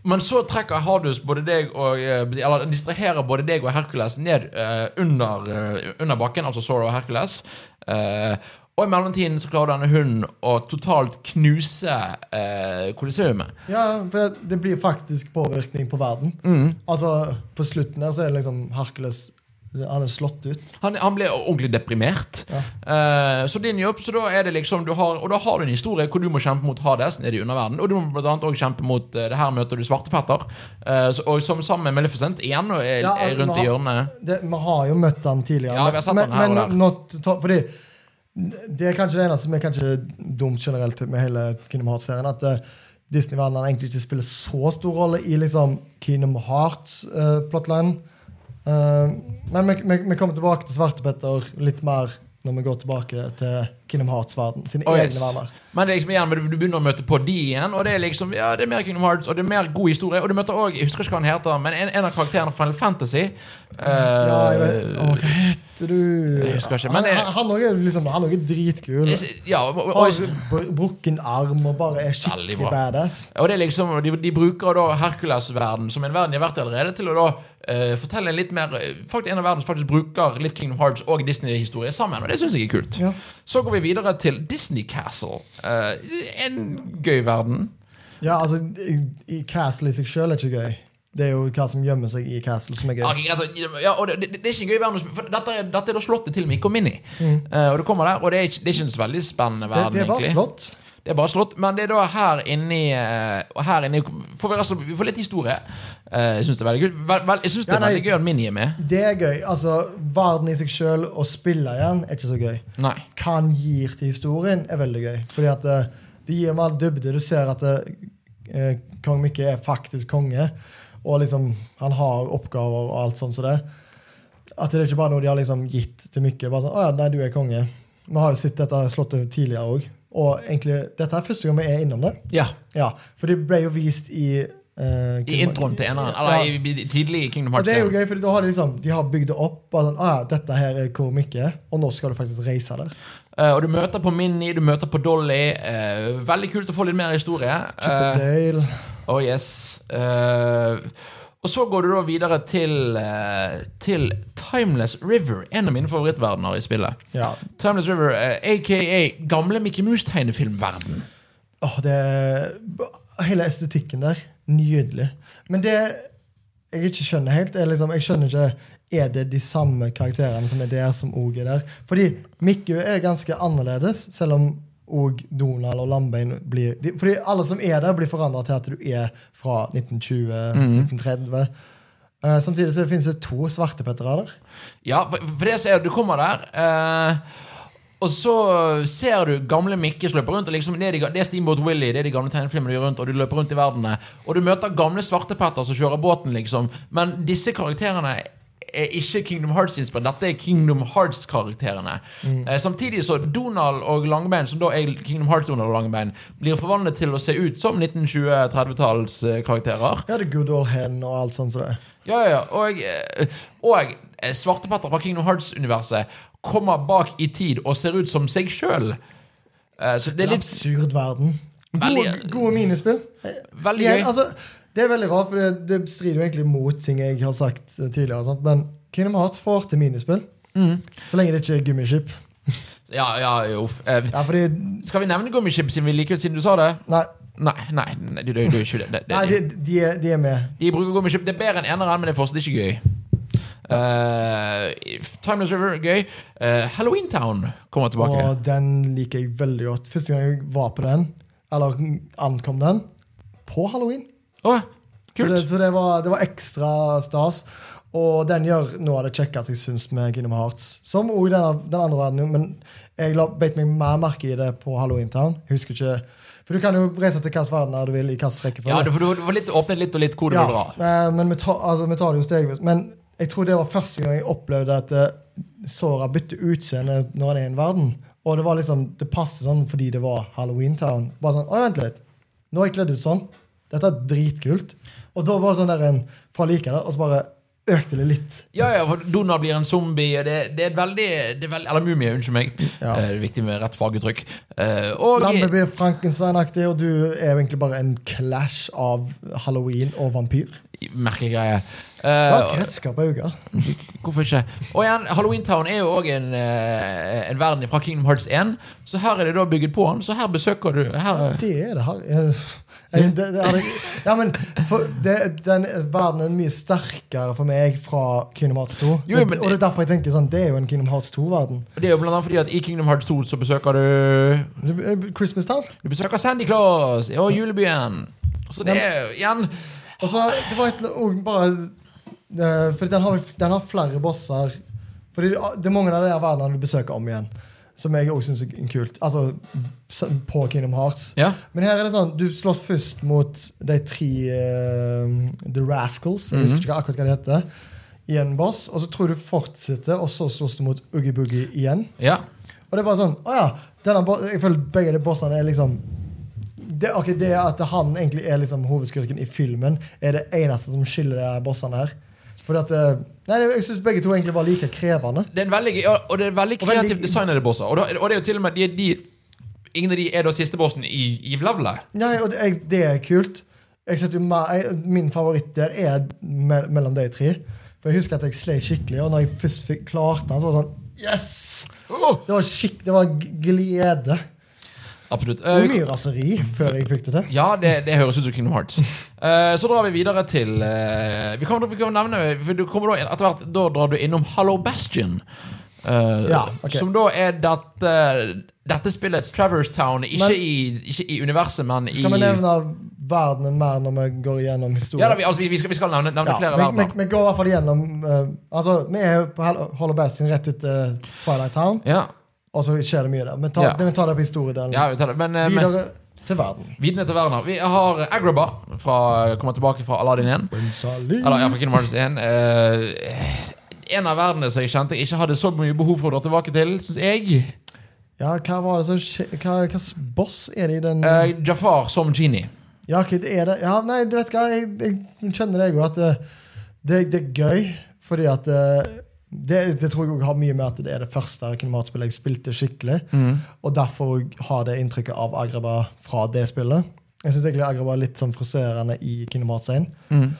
Men så trekker Hardus både deg og eh, Eller distraherer både deg og Hercules ned uh, under, uh, under bakken, altså Sora og Hercules. Eh, og i mellomtiden så klarer denne hunden å totalt knuse eh, Coliseumet. Ja, for det blir faktisk påvirkning på verden. Mm. Altså, På slutten der så er det liksom Hercules Han er slått ut. Han, han ble ordentlig deprimert. Ja. Eh, så din jobb, så da er det liksom du har, Og da har du en historie hvor du må kjempe mot Hades nede i underverden. Og du må annet også kjempe mot eh, Det her møter du Svartepetter. Uh, og som sammen med Maleficent igjen og er, Ja, er rundt har, i hjørnet. Det, vi har jo møtt han tidligere. Ja, vi har sett men, han her og der. Not, fordi det er kanskje det eneste som er kanskje dumt generelt med hele Kingdom Hearts-serien. At uh, Disney-verdenen egentlig ikke spiller så stor rolle i liksom Kingdom Hearts-plotline. men vi, vi, vi kommer tilbake til Svartepetter litt mer når vi går tilbake til Kingdom Hearts-verden. Sine Oh, egne yes. verdener. Men det er liksom igjen, du, du begynner å møte på de igjen, og det er liksom Ja, det er mer Kingdom Hearts, og det er mer god historie. Og du møter også, Jeg husker ikke hva han heter, men en, en av karakterene fra Final Fantasy å, hva heter du? Jeg husker ikke, men han, han er liksom, han er dritkul. Ja, og, og, brukken arm og bare er skikkelig badass. Og det er liksom, de, de bruker da Hercules-verden som en verden de har vært i allerede, til å da uh, fortelle en litt mer eh, Faktisk En av verden som faktisk bruker litt Kingdom Hearts og Disney-historie sammen. Og det syns jeg er kult. Ja. Så går vi videre til Disney Castle. Uh, en gøy verden. Ja, altså, i, i Castle i seg sjøl er ikke gøy. Det er jo hva som gjemmer seg i Castle, som er gøy. Okay, ja, det, det, det er ikke en gøy verden for dette dette er da slottet til Mikko Mini. Mm. Uh, og du kommer der, og det er ikke, det er ikke en så veldig spennende Det, verden. det er bare egentlig slått. Det er bare slott, men det er da her inni eh, Og her inni får vi, altså, vi får litt historie. Eh, jeg syns det er veldig gøy Vel, vel, jeg synes det Ja, er nei. veldig gøy at Mini er med. Det er gøy. Altså, Verden i seg sjøl, og spille igjen, er ikke så gøy. Nei. Hva han gir til historien, er veldig gøy. Fordi at det gir mer dybde. Du ser at eh, kong Mikke er faktisk konge, og liksom han har oppgaver og alt sånt som det. At det er ikke bare noe de har liksom gitt til Mikke. Bare sånn, å ja, nei, du er konge. Vi har jo sett dette slottet tidligere òg. Og egentlig, dette er første gang vi er innom det. Ja. Ja, For det ble jo vist i Uh, I introen til eneren. Ja. Eller i, i, tidlig i Kingdom Hearts. Og det er jo gøy, for da har de liksom De har bygd det opp. Sånn, ah, ja, dette her er hvor Mikke er, og nå skal du faktisk reise der. Uh, og du møter på Minnie, du møter på Dolly. Uh, veldig kult å få litt mer historie. Chippendale. Oh yes. Uh, og så går du da videre til, eh, til Timeless River, en av mine favorittverdener i spillet. Ja. Timeless River, eh, aka gamle Mickey Mouse-tegnefilmverden. Åh, det hele estetikken der, nydelig. Men det jeg ikke skjønner helt, er liksom Jeg skjønner ikke Er det de samme karakterene som er der, som òg er der? Fordi Mikku er ganske annerledes, selv om og Donald og Lambein blir de, Fordi alle som er der, blir forandra til at du er fra 1920-1930. Uh, samtidig så finnes det to svartepettere der. Ja, for det ser du, du kommer der Uh, Og så ser du gamle Mikke løpe rundt. Og liksom, det, er de, det er Steamboat Willie, det er de gamle tegnefilmene du gjør rundt. Og du løper rundt i verdenen. Og du møter gamle svartepetter som kjører båten, liksom. Men disse karakterene er ikke Kingdom Hearts-inspirert. Dette er Kingdom Hearts-karakterene. Eh, samtidig så Donald og Langbein, som da er Kingdom Hearts-Donald og Langbein, blir forvandlet til å se ut som 1920-30-tallskarakterer. Ja, det er Good Old Hen og alt sånt som det. Ja, ja, ja. Og, eh, og eh, Svartepetter fra Kingdom Hearts-universet kommer bak i tid og ser ut som seg sjøl. Så det er En absurd verden. Gode, gode minispill. veldig gøy. altså, det er veldig rart, for det, det strider jo egentlig mot ting jeg har sagt tidligere. men Kingdom Hearts får til minispill. Mm. Så lenge det ikke er gummiskip. Ja, ja, jo. Eh, Ja, fordi Skal vi nevne Gummiship siden vi liker ut siden du sa det? Nei, Nei, nei, nei du, du, du ikke det. det, det nei de, de, er, de er med. De bruker gummiship. Det er bedre enn eneren, men det er fortsatt ikke gøy. Uh, Timeless River, gøy. Uh, Halloween Town kommer tilbake. Og den liker jeg veldig godt. Første gang jeg var på den, eller ankom den, på halloween. Åh, Så, det, så det, var, det var ekstra stas. Og den gjør noe av det kjekkeste jeg syns med Kingdom Hearts. Som òg den, den andre verdenen, men jeg la, beit meg mer merke i det på Halloween Town. Jeg husker ikke For du kan jo reise til hvilken verden du vil, i rekkefølge. Ja, du får, litt åpne litt og litt hvor du Ja, vil dra. eh, men vi tar, altså, vi tar det jo stegvis. Men jeg tror det var første gang jeg opplevde at eh, Sora bytter utseende når han er i en verden. Og det var liksom, det passet sånn fordi det var Halloween Town. Bare sånn, å vent litt. Nå er jeg kledd ut sånn. Dette er dritkult. Og da var det sånn der en fra like det, og så bare økte det litt. Ja, ja, for Donald blir en zombie. og Det, det er et veldig, det veldig Eller mumie, unnskyld meg. Ja. Eh, er viktig med rett faguttrykk. Eh, og Lambe blir Frankenstein-aktig, og du er jo egentlig bare en clash av halloween og vampyr. Merkelig greie. Det var et kretskap redskap på. Hvorfor ikke? Og igjen, Halloween Town er jo òg en, eh, en verden fra Kingdom Hearts 1, så her er det da bygget på den. Så her besøker du her, Det er det her. Jeg- Det, det hadde, ja, men for det, den verden er mye sterkere for meg fra Kingdom Hearts 2. Jo, men- og det er derfor jeg tenker sånn, det er jo en Kingdom Hearts 2-verden. Det er jo blant annet fordi at i Kingdom Hearts 2 så besøker du Christmas Town. Du besøker Sandy Claus og julebyen. Så det er igjen Og så det var et bare eh, For den har, den har flere bosser. Fordi det er mange av de verdenene du besøker om igjen. Som jeg også syns er kult. Altså på Kingdom Hearts. Ja. Men her er det sånn, du slåss først mot de tre uh, The Rascals. Jeg husker ikke akkurat hva det heter. I en boss, og så tror du fortsetter, og så slåss du mot Oogie Boogie igjen. ja. Og det er bare sånn Å ja. Jeg føler begge de bossene er liksom det, okay, det at han egentlig er liksom hovedskurken i filmen, er det eneste som skiller de bossene her. Fordi at eh, Nei, jeg syns begge to egentlig var like krevende. Det er en veldig, og det er veldig Og veldig- kreativt designede bosser. Og, da, og det er jo til og med de, de, Ingen av de er da siste bossen i, i levelet. Nei, og det, det er kult. Jo min favoritt der er me mellom de tre. For jeg husker at jeg slet skikkelig, og når jeg først fikk klarte den, så var det sånn Yes! Det var, skikk, det var glede. Absolutt. Det Eh, mye raseri før jeg fikk det til. ja, det, det høres ut som Kingdom Hearts. Uh, så drar vi videre til uh, Vi kan, vi kan nevne for du kommer da, etter hvert, da drar du innom Hallo Bastion. Ja, okay. Som da er dette Dette spillets Traverse Town. Ikke, Men- i, ikke i universet, men i Skal vi nevne verdenen mer når vi går igjennom historien? Ja, da, vi, altså, vi, skal, vi skal nevne, nevne Ja, flere verdener. vi, går i hvert fall igjennom Altså, Vi er på Hollow Bastion rett etter Twilight Town, Ja, og så skjer det mye der. Men ta, Ja. vi tar det på historiedelen. ja vi tar det. Men, Videre men til verden. videre til verden. Vi har Agraba, fra, kommer tilbake fra Aladdin 1. Eller ja, fra Kingdom Hearts 1. Eh, en av verdenene som jeg kjente jeg ikke hadde så mye behov for å dra tilbake til, syns jeg. Ja, hva var det som Hva slags boss er det i den Eh, Jafar som genie. Ja, ok, det er det. Ja, nei, du vet hva, jeg, jeg kjenner det jo at eh, det, det er gøy, fordi at eh, det, det tror jeg også har mye med at det er det første kinematspillet jeg spilte skikkelig. Og derfor har det inntrykket av Agraba fra det spillet. Jeg syns egentlig Agraba er litt sånn frustrerende i kinematscenen. 1.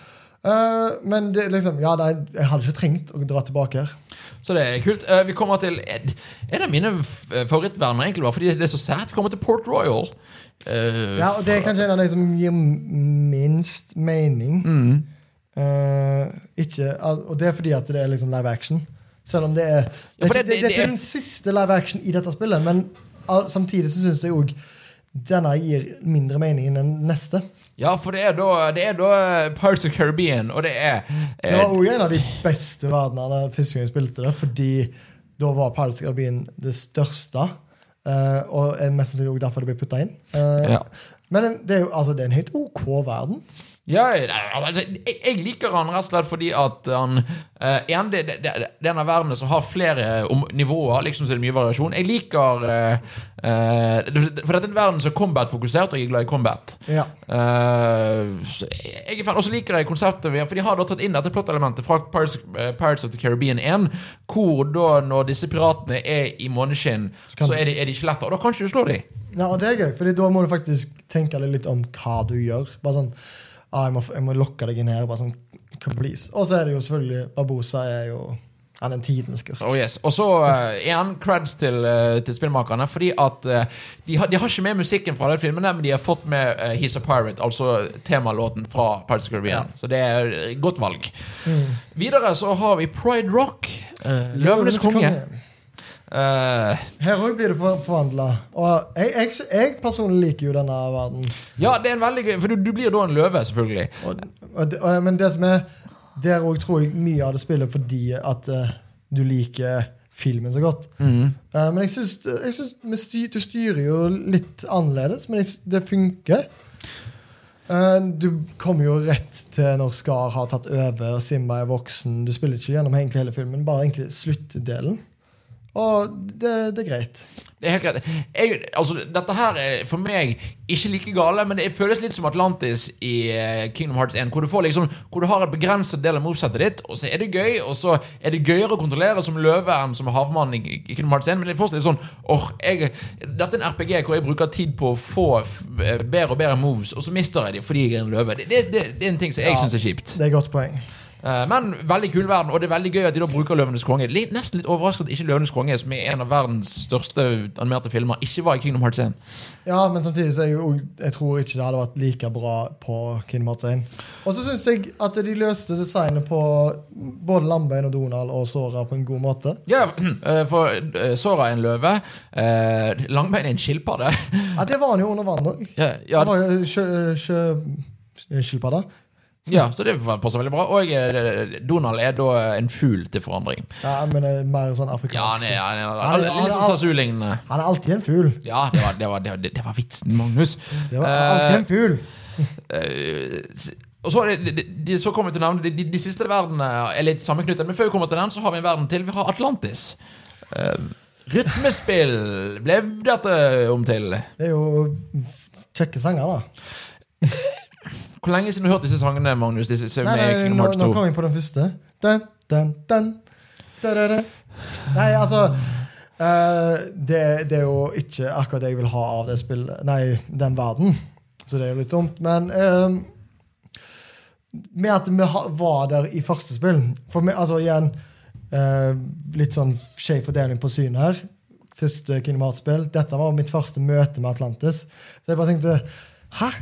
Eh, men det, liksom, ja, nei, jeg hadde ikke trengt å dra tilbake her. Så det er kult. Uh, vi kommer til En av mine favorittverner, egentlig bare fordi det er så sært. Vi kommer til Port Royal. Uh, Ja, og Det er kanskje en av de som gir minst mening. Mm. Eh, ikke, og det er fordi at det er liksom live action. Selv om det er Det er, ikke, det- det, det er ikke den siste live action i dette spillet, men uh, samtidig så syns jeg òg denne gir mindre mening enn den neste. Ja, for det er da, det er da Parts of Caribbean, og det er Det eh, var òg en av de beste verdenene første gang jeg spilte det, fordi da var Parts of Caribbean det største. Uh, og mest sannsynlig også derfor det ble putta inn. Uh, Ja. Men det er jo altså, det er en helt OK verden. Ja, jeg, liker han rett og slett fordi at han eh, en, det, det, det er en av verdenene som har flere nivåer, liksom så det er mye variasjon. Jeg liker uh, uh, For dette er en verden som er combat-fokusert, og jeg er glad i combat. Ja. Jeg er Og så liker jeg konseptet, for de har da tatt inn dette plottelementet fra Pirates, Pirates of the Caribbean 1, hvor da når disse piratene er i måneskinn, så er de, er de skjeletter, og da kan ikke du slå dem. Ja, og det er gøy, Fordi da må du faktisk tenke deg litt om hva du gjør. Bare sånn ah, jeg, må, jeg må lokke deg inn her. Bare sånn, please. Og så er det jo selvfølgelig Barbosa er jo Han er en tidens skurk. Oh yes. Og så uh, igjen creds til, uh, til spillmakerne. Fordi at uh, de, har, de har ikke med musikken fra den filmen, men de har fått med uh, He's a Pirate, altså temalåten fra Pirates of Caribbean. Ja. Så det er et godt valg. Videre så har vi Pride Rock. Uh, Løvenes konge. Eh, Her òg blir det for, forvandla. Og jeg, jeg, jeg personlig liker jo denne verden. ja, det er en veldig gøy For du, du blir da en løve, selvfølgelig. Og, og, og, men det som er Der òg tror jeg mye av det spiller fordi at uh, du liker filmen så godt. Mm. Uh, men jeg syns, styr, du styrer jo litt annerledes, men jeg, det funker. Du kommer jo rett til når Skar har tatt over og Simba er voksen. Du spiller ikke gjennom hele filmen, bare egentlig sluttdelen. Og det, det er greit. Det er helt greit. Jeg, altså, dette her er for meg ikke like gale, men det føles litt som Atlantis i eh, Kingdom Hearts 1, hvor du, får liksom, hvor du har et begrenset del av movesettet ditt, og så er det gøy, og så er det gøyere å kontrollere som løve enn som havmann i, i Kingdom Hearts 1, men det er fortsatt litt sånn or, jeg, Dette er en RPG hvor jeg bruker tid på å få eh, bedre og bedre moves, og så mister jeg dem fordi jeg er en løve. Det, det, det, det er en ting som jeg Ja. syns er kjipt. Det er et godt poeng. Eh, Men veldig kul verden, og det er veldig gøy at de da bruker Løvenes konge. Litt, nesten litt overrasket at ikke Løvenes konge, som er en av verdens største animerte filmer, ikke var i Kingdom Hearts 1. Ja, men samtidig så er jeg, jeg tror ikke det hadde vært like bra på Kingdom Hearts 1. Og så syns jeg at de løste designet på både Lambein og Donald og Sora på en god måte. Ja, eh, for eh, Sora er en løve. Langbein er en skilpadde. Ja, Det var han jo under vann òg. Ja, ja, Han var jo sjø- sjøskilpadde. Ja, så det passer veldig bra. Og eh, Donald er da en fugl til forandring. Ja, men er mer sånn Ja, afrikansk. ja, han er, Han han er- han alltid en fugl. Ja, det var, det, var, det, var, det var vitsen, Magnus. Det var alltid en fugl. Eh, og så, de, de, så kommer vi til navnet de, de, de siste verdenene er litt sammenknyttet, men før vi kommer til den, så har vi en verden til. Vi har Atlantis. Uh, rytmespill ble dette om til. Det er jo kjekke sanger, da. Hvor lenge siden du har hørt disse sangene, Magnus? Disse, Nei, nei, nå, nå kom vi på den første. Den, den, den. Da, da, da. Nei, altså uh, det, det er jo ikke akkurat det jeg vil ha av det spillet Nei, den verden. Så det er jo litt dumt. Men uh, med at vi var der i første spill For vi, altså igjen uh, Litt sånn skjev fordeling på synet her. Første Kingdom Hearts-spill. Dette var mitt første møte med Atlantis. Så jeg bare tenkte Hæ?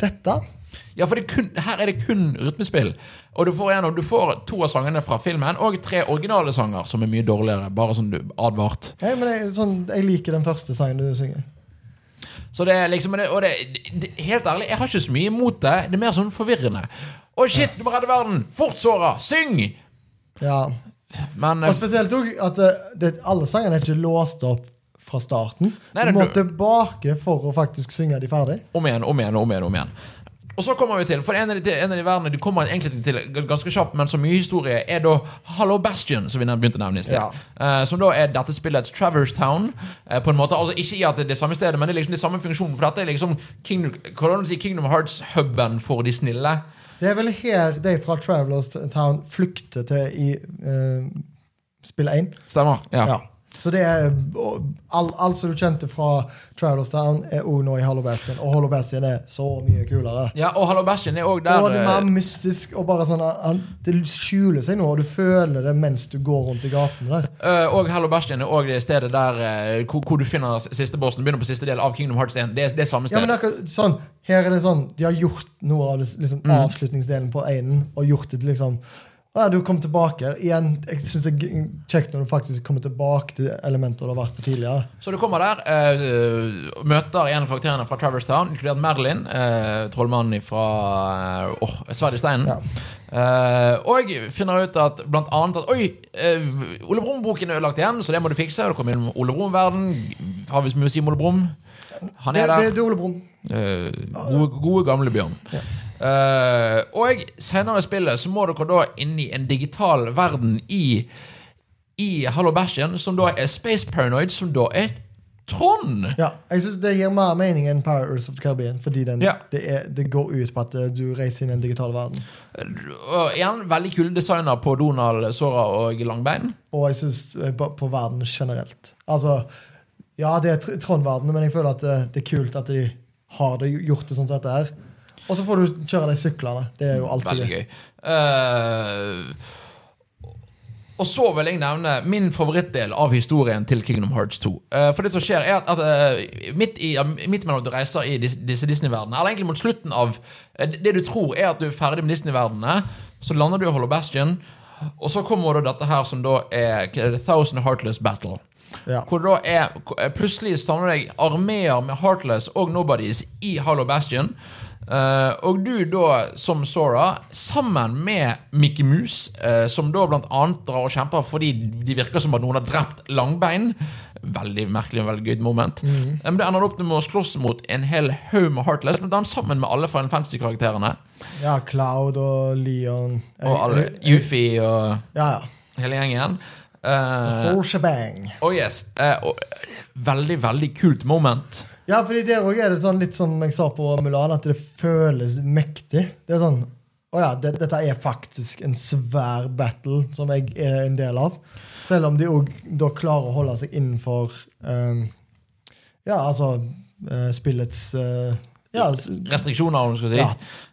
Dette? Ja, for det kun, her er det kun rytmespill. Og du får, en, du får to av sangene fra filmen, og tre originale sanger som er mye dårligere. Bare sånn du advart. Men jeg, sånn, jeg liker den første sangen du synger. Så det er liksom det, Og det, det, helt ærlig, jeg har ikke så mye imot det. Det er mer sånn forvirrende. Å, shit, du må redde verden! Fort, Sora! Syng! Ja. Men Og eh, spesielt òg at det, det, alle sangene er ikke låst opp fra starten. Nei, du må må tilbake for å faktisk synge de ferdig. om igjen, om igjen, om igjen. om igjen Og så kommer vi til, for en av de, en av de verdenene du kommer egentlig til ganske kjapt, men så mye historie, er da Hallo Bastion, som vi begynte å nevne i sted. Ja. Uh, som da er dette spillets Traverse Town. Uh, på en måte, altså Ikke i at det er det samme stedet, men det er liksom det samme funksjonen. For dette er liksom Kingdom, si, Kingdom Hearts-huben for de snille. Det er vel her de fra Travelers Town flykter til i uh, spill 1. Stemmer? Ja. Ja. Så det er Alt all- som du kjente fra Travelers Town, er òg nå i Hollow Bastion. Og Hollow Bastion er så mye kulere. Ja, og Hallo Bastion er òg der og det er mer eh, mystisk, og bare sånn Det skjuler seg nå, og du føler det mens du går rundt i gatene eh, Og Hallo Bastion er òg det stedet der eh, hvor, hvor du finner siste bossen. Begynner på siste del av Kingdom Hearts 1. Det, er- det er samme Ja, men akkurat sånn, Her er det sånn De har gjort noe av det, liksom, Mm. avslutningsdelen på einen, og gjort det til liksom ja, Du kom tilbake. Igjen, jeg synes det er kjekt når du faktisk kommer tilbake til elementer du har vært på tidligere. Så du kommer der, uh, møter en av karakterene fra Traverse Town, inkludert Merlin, uh, trollmannen fra uh, åh, Sverd i steinen. Ja. Uh, og finner ut at blant annet at Oi, eh, Ole Brumm-boken er ødelagt igjen, så det må du fikse. Du kommer inn Ole Brumm-verden. Har vi så mye å si om Ole Brumm? Han Det, er det, der. det er Ole Brumm. Eh, gode, gode, gamle Bjørn. Eh, og senere i spillet så må dere da inn i en digital verden i I Hallo Bæsjen, som da er Space Paranoid, som da er Trond. Ja, jeg synes Det gir mer mening enn Pirates of the Caribbean, fordi den, Ja. det, er, det går ut på at eh, du reiser inn i en digital verden. Og igjen, veldig kule designer på Donald, Sora og Langbein. Og jeg syns på, på verden generelt. Altså, ja, det er tr- Trond-verdenen, men jeg føler at det, det er kult at de har det, gjort det sånn som dette her. Og så får du kjøre de syklene. Det er jo alltid Veldig gøy. Eh, og så vil jeg nevne min favorittdel av historien til Kingdom Hearts 2. Eh, for det som skjer er at, at eh, midt, i, midt mellom at du reiser i disse Disney-verdenene, eller egentlig mot slutten av Det du tror er at du er ferdig med Disney-verdenene, så lander du i Hollow Bastion, og så kommer da dette her som da er er Thousand Heartless Battle. Ja. Hvor det da er Plutselig samler deg armeer med Heartless og Nobodies i Hollow Bastion. Eh, og du da, som Sora, sammen med Mickey Mouse, uh, som da blant annet drar og kjemper fordi de virker som at noen har drept Langbein Veldig merkelig og veldig gøy moment. Mm. Men det ender opp med å slåss mot en hel haug med Heartless, annet sammen med alle Final Fantasy-karakterene. ja, Cloud og Leon. Og alle Yuffie og Ja, ja. hele gjengen. Uh, Whole shebang. oh yes. Uh, veldig, veldig kult moment. Ja, fordi der òg er det sånn, litt som jeg sa på Mulan, at det føles mektig. Det er sånn Å ja, det, dette er faktisk en svær battle som jeg er en del av. Selv om de òg da klarer å holde seg innenfor um, Ja, altså uh, spillets uh, ja, restriksjoner, om du skal si. Ja.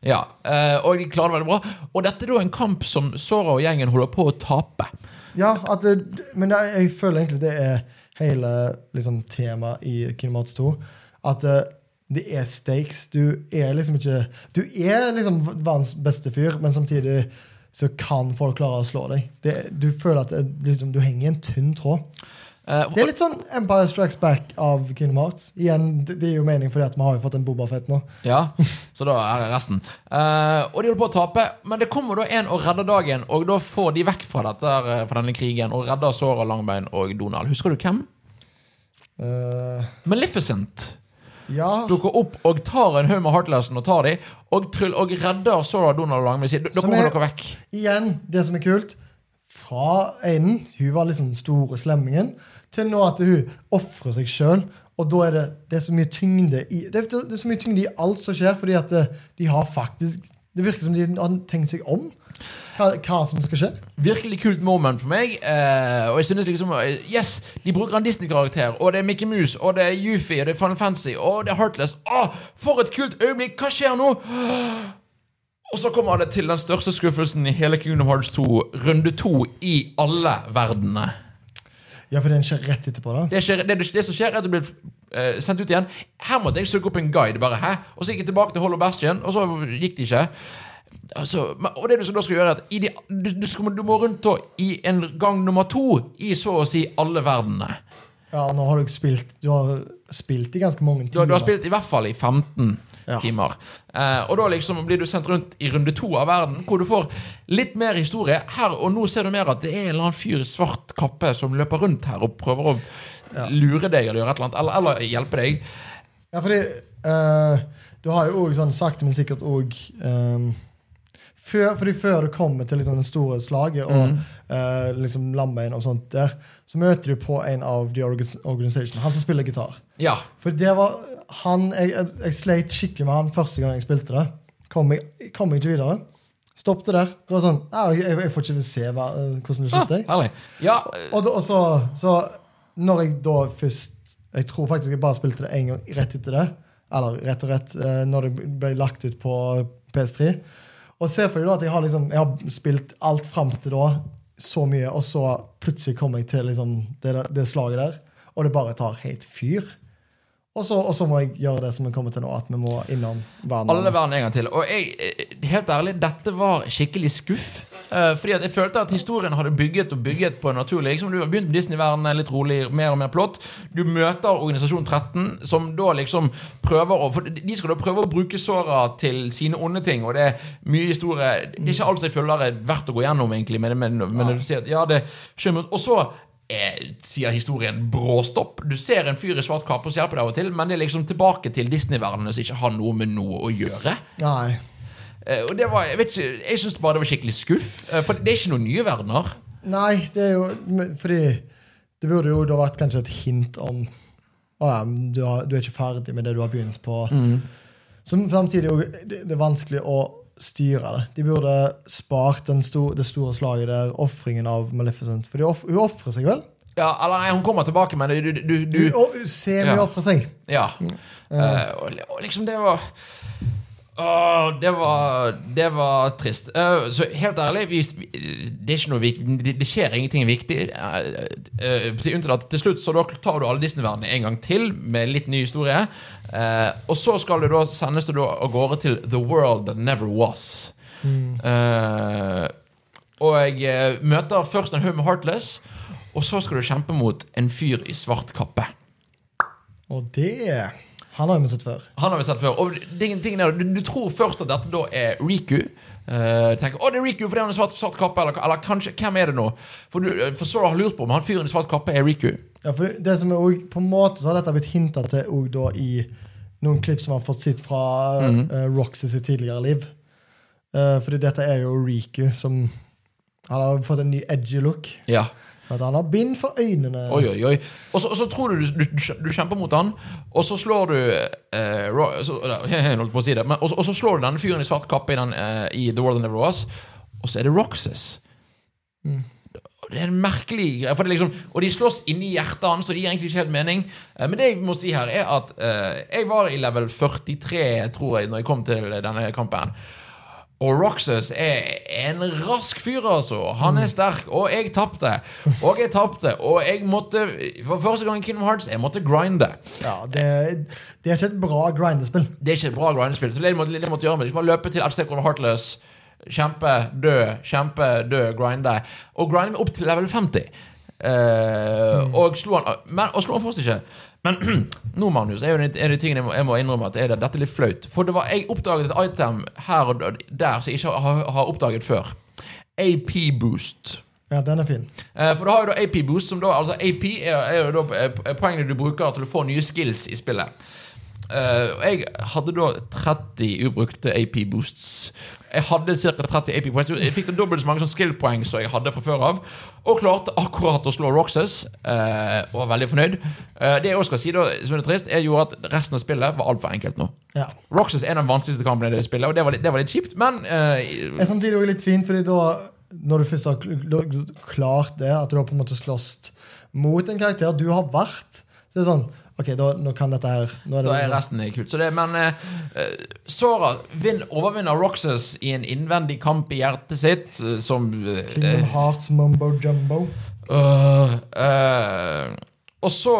Ja. Uh, og de klarer det veldig bra. Og dette er da en kamp som Sora og gjengen holder på å tape. ja at det, men jeg, jeg føler egentlig det er hele liksom, temaet i Kinemats 2. At uh, det er stakes. Du er liksom ikke Du er liksom verdens beste fyr, men samtidig så kan folk klare å slå deg. Det, du føler at det, liksom, du henger i en tynn tråd. Uh, Det er litt sånn Empire Strikes Back av Kingdom Hearts. Igjen, det, det er jo mening, fordi at vi har jo fått en Bobafett nå. ja, så da er resten. Uh, og de holder på å tape, men det kommer da en og redder dagen, og da får de vekk fra, dette, eh, fra denne krigen og redder Sora, Langbein og Donald. Husker du hvem? Uh, Maleficent ja. dukker opp og tar en haug med Heartlessen og tar de, og, tryll, og redder Sora, Donald og Langbein. Da kommer er- dere vekk. Igjen, det som er kult Fra Aiden, hun var liksom store slemmingen, til nå at hun ofrer seg sjøl. Og da er det, det er så mye tyngde i det er, det er så mye tyngde i alt som skjer, fordi at det, de har faktisk Det virker som de har tenkt seg om hva, hva som skal skje. Virkelig kult moment for meg. Eh, og jeg synes liksom eh, Yes, de bruker en Disney-karakter, og det er Mickey Mouse, og det er Yuffie, og det er Final Fantasy, og det er Heartless. Åh, for et kult øyeblikk! Hva skjer nå? Og så kommer det til den største skuffelsen i hele Kingdom Hearts 2, runde to i alle verdenene. Ja, for den skjer rett etterpå. da Det, skjer, det, det som skjer, er at det blir eh, sendt ut igjen. Her måtte jeg søke opp en guide. bare, hæ? Og så gikk jeg tilbake til Hollow Bastion, og så gikk det ikke. Altså, og det du da skal gjøre, er at de, du, du, skal, du må rundt og, i en gang nummer to i så å si alle verdenene. Ja, nå har du spilt Du har spilt i ganske mange timer. Du, du har spilt i hvert fall i 15 Ja. timer. Eh, og da liksom blir du sendt rundt i runde to av verden, hvor du får litt mer historie. Her og nå ser du mer at det er en eller annen fyr i svart kappe som løper rundt her og prøver å lure deg eller gjøre et eller annet, eller, eller hjelpe deg. Ja, fordi eh, du har jo òg sånn sakte, men sikkert òg før, fordi før du kommer til liksom det store slaget og Mm. uh, liksom Lambein og sånt der, så møter du på en av The Organ- Organization, han som spiller gitar. Ja. For det var han Jeg, jeg, sleit skikkelig med han første gang jeg spilte det. Kom jeg, kom ikke videre. Stoppet der. Det var sånn jeg, jeg får ikke se hva, eh, hvordan det Ah, slutter. Ah. Ja, eh, Og, og så, så når jeg da først Jeg tror faktisk jeg bare spilte det én gang rett etter det. Eller rett og rett uh, når det ble lagt ut på PS3. Og se for deg da at jeg har, liksom, jeg har spilt alt fram til da så mye, og så plutselig kommer jeg til liksom, det, det slaget der, og det bare tar helt fyr. Og så, og så må jeg gjøre det som vi kommer til nå, at vi må innom verden. Alle verden en gang til. Og jeg, eh, helt ærlig, dette var skikkelig skuff. Eh, fordi at jeg følte at historien hadde bygget og bygget på en naturlig liksom Du har begynt med Disney-verdenen, litt rolig, mer og mer plott. Du møter Organisasjon 13, som da liksom prøver å For de skal da prøve å bruke såra til sine onde ting, og det er mye historie Det er ikke alt jeg føler er verdt å gå gjennom, egentlig, men, men, men du sier at ja, det skjønner Og så sier historien bråstopp. Du ser en fyr i svart kappe ser hjelper deg av og til, men det er liksom tilbake til Disney-verdenen som ikke har noe med noe å gjøre. Nei. Eh, og det var, Jeg vet ikke, jeg syns bare det var skikkelig skuff. Eh, for det er ikke noen nye verdener. Nei, det er jo Fordi det burde jo da vært kanskje et hint om Å ja, du, har, du er ikke ferdig med det du har begynt på. Som samtidig det, det er vanskelig å styre det. De burde spart den sto, det store slaget der, ofringen av Maleficent. For de off, hun ofrer seg vel? Ja, eller nei, Hun kommer tilbake, men du, du, du, Du, se hun Ja. ofre seg. Ja. Eh, og, og liksom, det var Åh, det var Det var trist. Uh, så helt ærlig, vi, det Det, det skjer ingenting viktig. Uh, uh, til slutt så da tar du alle Disney-verdenene en gang til med litt ny historie. Og så skal du da sendes du da av gårde til The World That Never Was. Eh, og jeg møter først en haug med Heartless, og så skal du kjempe mot en fyr i svart kappe. Og det Han har vi sett før. Han har vi sett før. Og det- tingen er, du, du tror først at dette da er Riku. Uh, tenker, å det er Riku fordi han har svart, svart kappe, eller, eller kanskje, hvem er det nå? For, du, for Sora har lurt på om han fyren i svart kappe er Riku. Ja, for det som er også, På en måte så har dette blitt hinta til også da i noen klipp som har fått sett fra mm. Roxy sitt tidligere liv. Uh, fordi dette er jo Riku som Han har fått en ny edgy look. Ja. For han har bind for øynene. Oi, oi, oi. Og så, og så tror du du, du du kjemper mot han, og så slår du eh, Ro- så, holdt på å si det, men, og, så, og så slår du denne fyren i svart kappe i, den, eh, i The World That Never Was, og så er det Roxas. Mm. Det er en merkelig greie. Liksom, og de slåss inni hjertet hans, og det gir egentlig ikke helt mening. Eh, Men det jeg må si her, er at eh, jeg var i level 43, tror jeg, når jeg kom til denne kampen. Og Roxas er en rask fyr, altså. Han er sterk, og jeg tapte. Og jeg tapte, og jeg måtte For første gang i Kingdom Hearts jeg måtte grinde. Ja, det, det er ikke et bra grindespill. Det er ikke et bra grindespill. Så det måtte, det måtte gjøre med det, ikke bare løpe til et sted hvor Heartless, kjempe, dø, kjempe, dø, grinde. Og grinde meg opp til level 50. Eh, og slo han Men og slo han fortsatt ikke. Men nå, Magnus, er jo en av de tingene jeg må, innrømme at er det, dette er litt flaut. For det var, jeg oppdaget et item her og der som jeg ikke har, har oppdaget før. AP Boost. Ja, den er fin. Eh, For du har jo da AP Boost, som da altså AP er, er jo da eh, poengene du bruker til å få nye skills i spillet. Og jeg hadde da 30 ubrukte AP Boosts. Jeg hadde ca. 30 AP points. Jeg fikk dobbelt så mange sånn skill-poeng som jeg hadde fra før av. Og klarte akkurat å slå Roxas. uh, og var veldig fornøyd. Uh, det jeg også skal si, da, som er trist, er jo at resten av spillet var altfor enkelt nå. Ja. Roxas er den vanskeligste kampen i det spillet, og det var litt, det var litt kjipt, men uh, samtidig også litt fint, fordi da når du først har klart det, at du har på en måte slåss mot en karakter du har vært, så det er det sånn Ok, da, nå kan dette her er det Da er resten kult. Så det, men eh, Sora vin, overvinner Roxas i en innvendig kamp i hjertet sitt, uh, som uh, Kingdom Hearts mumbo jumbo. øh, Og så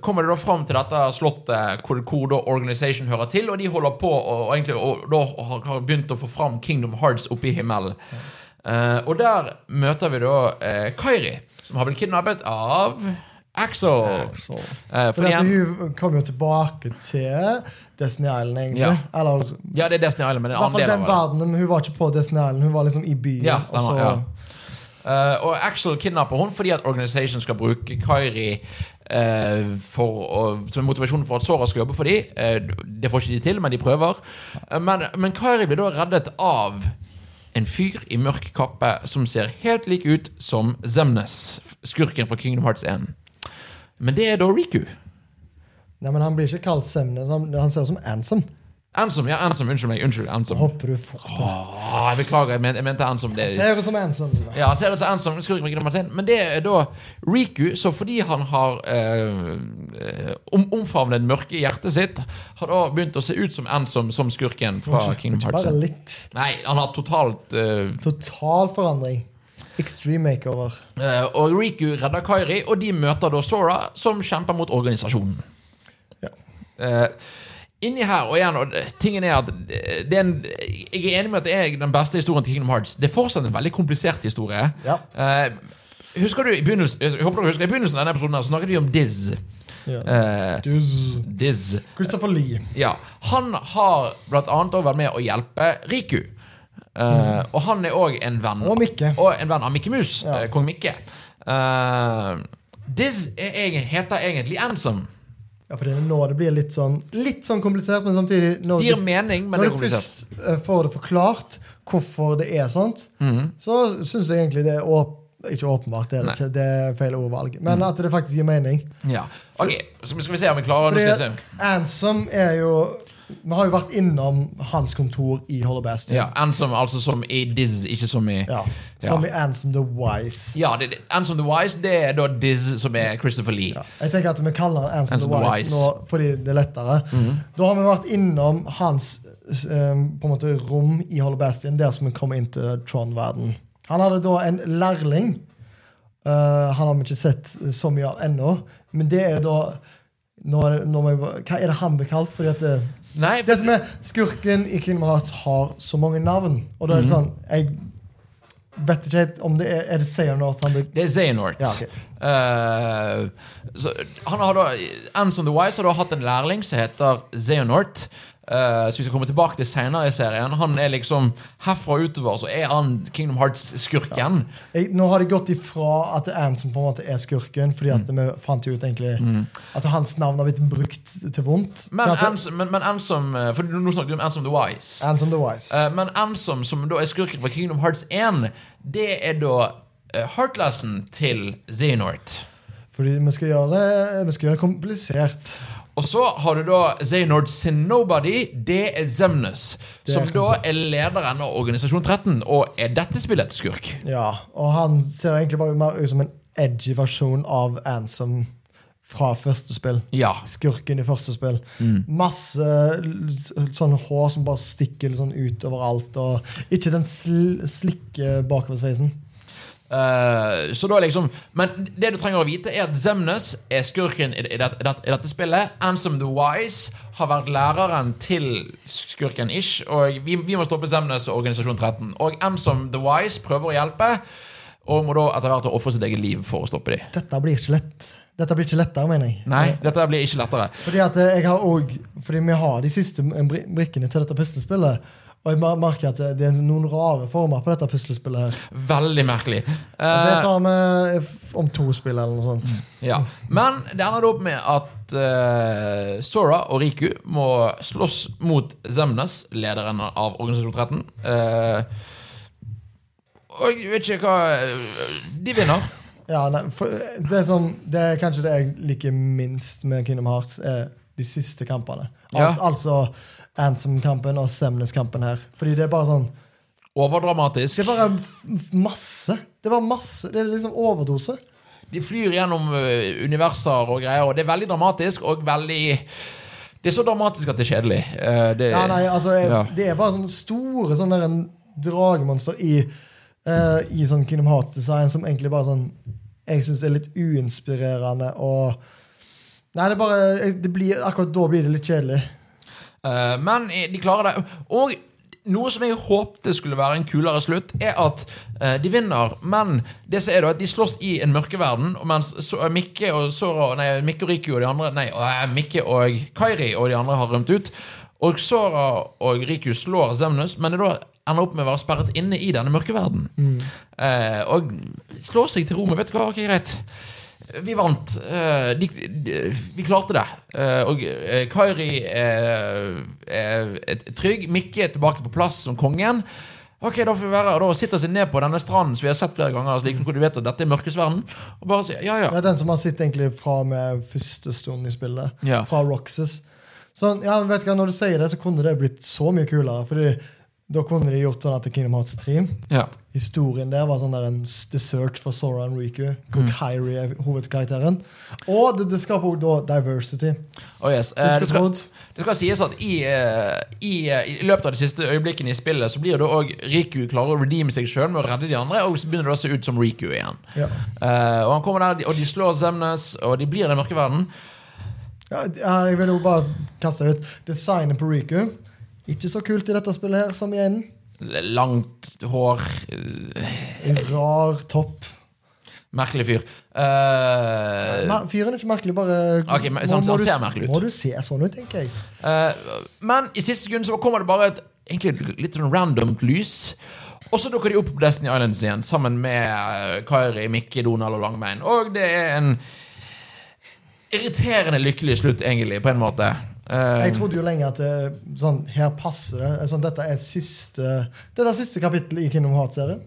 kommer det da fram til dette slottet hvor, hvor da Organization hører til, og de holder på og, og egentlig og, da har, har begynt å få fram Kingdom Hearts oppe i himmelen. Og der møter vi da Kairi, som har blitt kidnappet av Axel. Axel. Eh, For dette, hun kom jo tilbake til Destiny Island, egentlig. Ja. Eller ja, det er Destiny Island, men i det er en fall annen den av det. Hun var ikke på Destiny Island, hun var liksom i byen. Ja, og så- ja. uh, og Axel kidnapper hun fordi at Organization skal bruke Kairi uh, for å, som motivasjon for at Sora skal jobbe for dem. det får ikke de til, men de prøver. Eh, men, men Kairi blir da reddet av en fyr i mørk kappe som ser helt lik ut som Zemnes, skurken fra Kingdom Hearts 1. Men det er da Riku. Nei, men Han blir ikke kalt Semne. han, han ser ut som Ansom. Ansom, ja, Ansom, unnskyld meg. Unnskyld, Ansom. Hopper du fort? Åh, jeg beklager, jeg, men, jeg mente Ansom. Det, Ser ut som sånn. ja, han ser ut som Ansom, skurken med Kingdom Hearts 1, men det er da Riku, så fordi han har eh, om, omfavnet mørke i hjertet sitt, har da begynt å se ut som Ansom som skurken fra Kingdom Hearts bare litt. Nei, han har totalt eh, Total forandring. Extreme makeover. eh, Og Riku redder Kairi, og de møter da Sora, som kjemper mot organisasjonen. Ja. Eh, inni her, og igjen, og tingen er at det er en, Jeg er enig med at det er den beste historien til Kingdom Hearts. Det er fortsatt en veldig komplisert historie. Ja. Eh, husker du i begynnelsen Jeg håper dere husker i begynnelsen av denne episoden her, så snakket vi om Diz. Ja. Uh, Duzz. Diz. Christopher Lee. Ja. Han har blant annet vært med å hjelpe Riku. Eh, Og han er òg en venn Og Mikke. Og en venn av Mikke Mus. Ja. eh, Kong Mikke. Uh, Diz er, heter egentlig Ansom. Ja, for det er nå det blir litt sånn Litt sånn komplisert, men samtidig når du- mening, men Når det du først får det forklart hvorfor det er sånt, mm. så syns jeg egentlig det er åp ikke åpenbart, det er, ikke, det er feil ordvalg. Men at det faktisk gir mening. Ja. Ok, så skal vi se om vi klarer se. Ansom er jo Vi har jo vært innom hans kontor i Hollow Bastion. Ja, Ansom altså som i Diz, ikke som i Ja, Som Ja. i Ansom the Wise. Ja, det, Ansom the Wise, det er da Diz, som er Christopher Lee. Ja. Jeg tenker at vi kaller han Ansom, Ansom the the Wise, Wise. Mhm. nå fordi det er lettere. Da har vi vært innom hans um, på en måte rom i Hollow Bastion, der som vi kommer inn til Trond-verden. Han hadde da en lærling. Uh, han har vi ikke sett så mye av ennå, men det er da når, når jeg, Hva er det han blir kalt? Fordi at det, Nei, det som er Skurken i Kingdom Hearts har så mange navn. Og da er Mhm. det sånn Jeg vet ikke helt om det er Er det Xehanort han blir det er Xehanort. Ja, okay. uh, han har da Ansom the Wise har da hatt en lærling som heter Xehanort. Eh, som vi skal komme tilbake til senere i serien. Han er liksom Herfra utover så er han Kingdom Hearts-skurken. jeg, Nå har det gått ifra at det er en som på en måte er skurken, fordi at vi fant ut egentlig at hans navn har blitt brukt til vondt. Men, til at men, men Ansom eh, For nå snakket vi om Ansom the Wise. Ansom the Wise. Uh, men Ansom, som da er skurken fra Kingdom Hearts 1, det er da uh, Heartlessen til Xehanort. fordi vi skal gjøre det Vi skal gjøre det komplisert. Og så har du da Zaynord sin Nobody. Det er Zemnes. Som er da er lederen av Organisasjon 13, og er dette spillets skurk. Ja, Og han ser egentlig bare mer ut som en edgy versjon av Ansom fra første spill. Ja. Skurken i første spill. Mm. Masse sånn hår som bare stikker sånn ut overalt. Og ikke den sl slikke bakoversveisen. Eh, så da liksom Men det du trenger å vite, er at Zemnes er skurken i, i, i i dette spillet. Ansom the Wise har vært læreren til skurken Ish. Og vi, vi må stoppe Zemnes og Organisasjon 13. Og Ansom the Wise prøver å hjelpe, og må da etter hvert ofre sitt eget liv for å stoppe dem. Dette blir ikke lett. Dette blir ikke lettere, mener jeg. Nei, dette blir ikke lettere. Fordi at eh, jeg har også, fordi vi har de siste brikkene til dette puslespillet. Og jeg merker at det- er noen rare former på dette puslespillet. her. Veldig merkelig. Det Eh, tar vi om to spill eller noe sånt. Ja, Men det ender opp med at uh, Sora og Riku må slåss mot Zemnes, lederen av Organisasjon 13. Uh, og jeg vet ikke hva eh, De vinner. Ja, nei, det, som, det er kanskje det jeg liker minst med Kingdom Hearts, er de siste kampene. Ja. Altså Ansem-kampen og Semnes-kampen her. Fordi det er bare sånn Overdramatisk. Det er bare masse. Det er bare masse. Det er liksom overdose. De flyr gjennom eh, universer og greier, og det er veldig dramatisk og veldig Det er så dramatisk at det er kjedelig. Eh, det, Ja, nei, altså, Ja. Det er bare sånne store sånne der, en dragemonster i, uh, i sånn Kingdom Hearts-design som egentlig bare sånn Jeg syns er litt uinspirerende og Nei, det er bare det blir, Akkurat da blir det litt kjedelig. Eh, men eh, de klarer det. Og noe som jeg håpte skulle være en kulere slutt, er at eh, de vinner, men det som er da at de slåss i en mørkeverden, verden mens så, Mikke og Sora Nei, Mikke og Riku og de andre Nei, eh, Mikke og Kairi og de andre har rømt ut. Og Sora og Riku slår Zemnus, men det da ender opp med å være sperret inne i denne mørkeverdenen. Eh, og slår seg til ro med Vet du hva, ok, greit. Vi vant. Eh, de, de, vi klarte det. Eh, og eh, Kairi er, er, er trygg. Mikke er tilbake på plass som kongen. Ok, Da får vi være og da sitte oss ned på denne stranden som vi har sett flere ganger. Slik, hvor du vet at dette er mørkesverden Og bare sier, ja, ja. Det er den som har sittet egentlig fra med første stund i spillet. Ja. Fra Roxas. Sånn, ja, vet du hva, Når du sier det, så kunne det blitt så mye kulere. Fordi da kunne de gjort sånn at Kingdom Hearts 3 Ja. Historien der var sånn der en Search for Sora and Riku. Hvor Mm. Kyrie er hovedkarakteren. Og det, det skaper også da diversity. Oh yes. Eh, det, skal, det skal sies at i, eh, i, eh, i løpet av de siste øyeblikkene i spillet så blir det òg Riku klarer å redeeme seg sjøl med å redde de andre, og så begynner det å se ut som Riku igjen. Ja. Eh, og han kommer der, og de slår Zemnes, og de blir den mørke verden. Ja, jeg vil jo bare kaste ut designet på Riku. Ikke så kult i dette spillet her som i enden. Langt hår. rar topp. Merkelig fyr. Uh, Mer- Fyren er ikke merkelig, bare okay, men sånn- må han du merkelig. Må du se sånn ut, tenker jeg. Uh, men i siste sekund så kommer det bare et egentlig litt sånn randomt lys. Og så dukker de opp på Destiny Islands igjen sammen med eh, Kairi, Mikke, Donald og Langbein. Og det er en irriterende lykkelig slutt, egentlig, på en måte. Eh, Jeg trodde jo lenge at det, sånn, her passer det. Sånn, dette er siste Dette er siste kapittel i Kingdom Hearts-serien.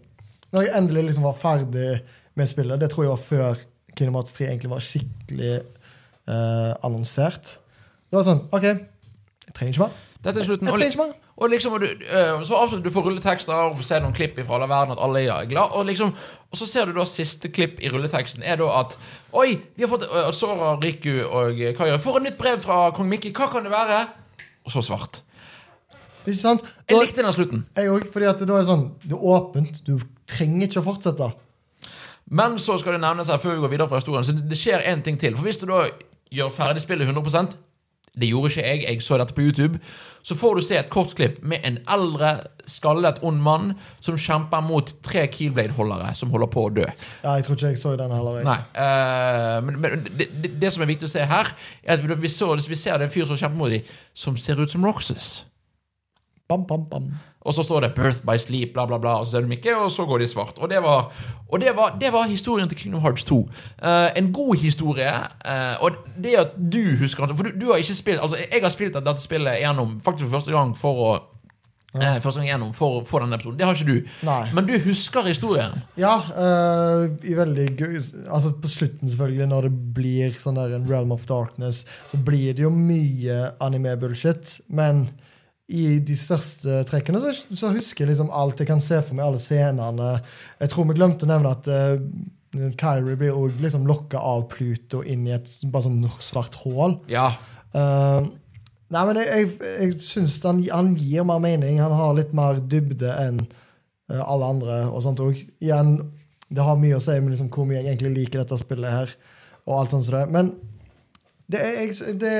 Når jeg endelig liksom var ferdig med spillet. Det tror jeg var før Kingdom Hearts 3 egentlig var skikkelig eh, annonsert. Det var sånn OK, jeg trenger ikke mer. Dette er slutten. Og, og liksom, og du, eh, så avslutter du får rulletekster og får se noen klipp fra alle verden, at alle er glad. Og, liksom, og så ser du da siste klipp i rulleteksten er da at Oi, vi har fått uh, Sora, Riku og Kaja får et nytt brev fra kong Mikki. Hva kan det være? Og så svart. Ikke sant? Jeg likte den slutten. jeg òg, at da er det sånn Det er åpent. Du trenger ikke å fortsette. Men så skal det nevnes her før vi går videre fra historien, så det, skjer en ting til. For hvis du da gjør ferdig spillet 100 det gjorde ikke jeg, jeg så dette på YouTube. Så får du se et kortklipp med en eldre, skallet, ond mann som kjemper mot tre Keelblade-holdere som holder på å dø. Ja, Jeg tror ikke jeg så den heller. jeg. Nei, uh, men, men det, det, det som er viktig å se her, er at vi, så, vi ser det er en fyr som kjemper mot dem, som ser ut som Roxas. Bam, bam, bam. Og så står det 'Birth by Sleep', bla, bla, bla, og så ser de ikke, og så går de svart. Og det var, og det var, det var historien til Kingdom Hearts 2. Uh, en god historie. Uh, og det at du husker For du, du har ikke spilt Altså, jeg har spilt dette spillet gjennom faktisk for første gang for å eh, Første gang gjennom for, for denne episoden. Det har ikke du. Nei. Men du husker historien. Ja, eh, i veldig gøy Altså på slutten, selvfølgelig, når det blir sånn der en Realm of Darkness, så blir det jo mye anime-bullshit. Men i de største trekkene så, så husker jeg liksom alt jeg kan se for meg, alle scenene. Jeg tror vi glemte å nevne at uh, Kyrie blir også liksom lokka av Pluto inn i et bare sånn svart hull. Ja. Uh, nei, men jeg, jeg, jeg syns han, han gir mer mening. Han har litt mer dybde enn uh, alle andre. og sånt også. Igjen, det har mye å si med liksom hvor mye jeg egentlig liker dette spillet her. og alt sånt som det. Men det er, jeg, det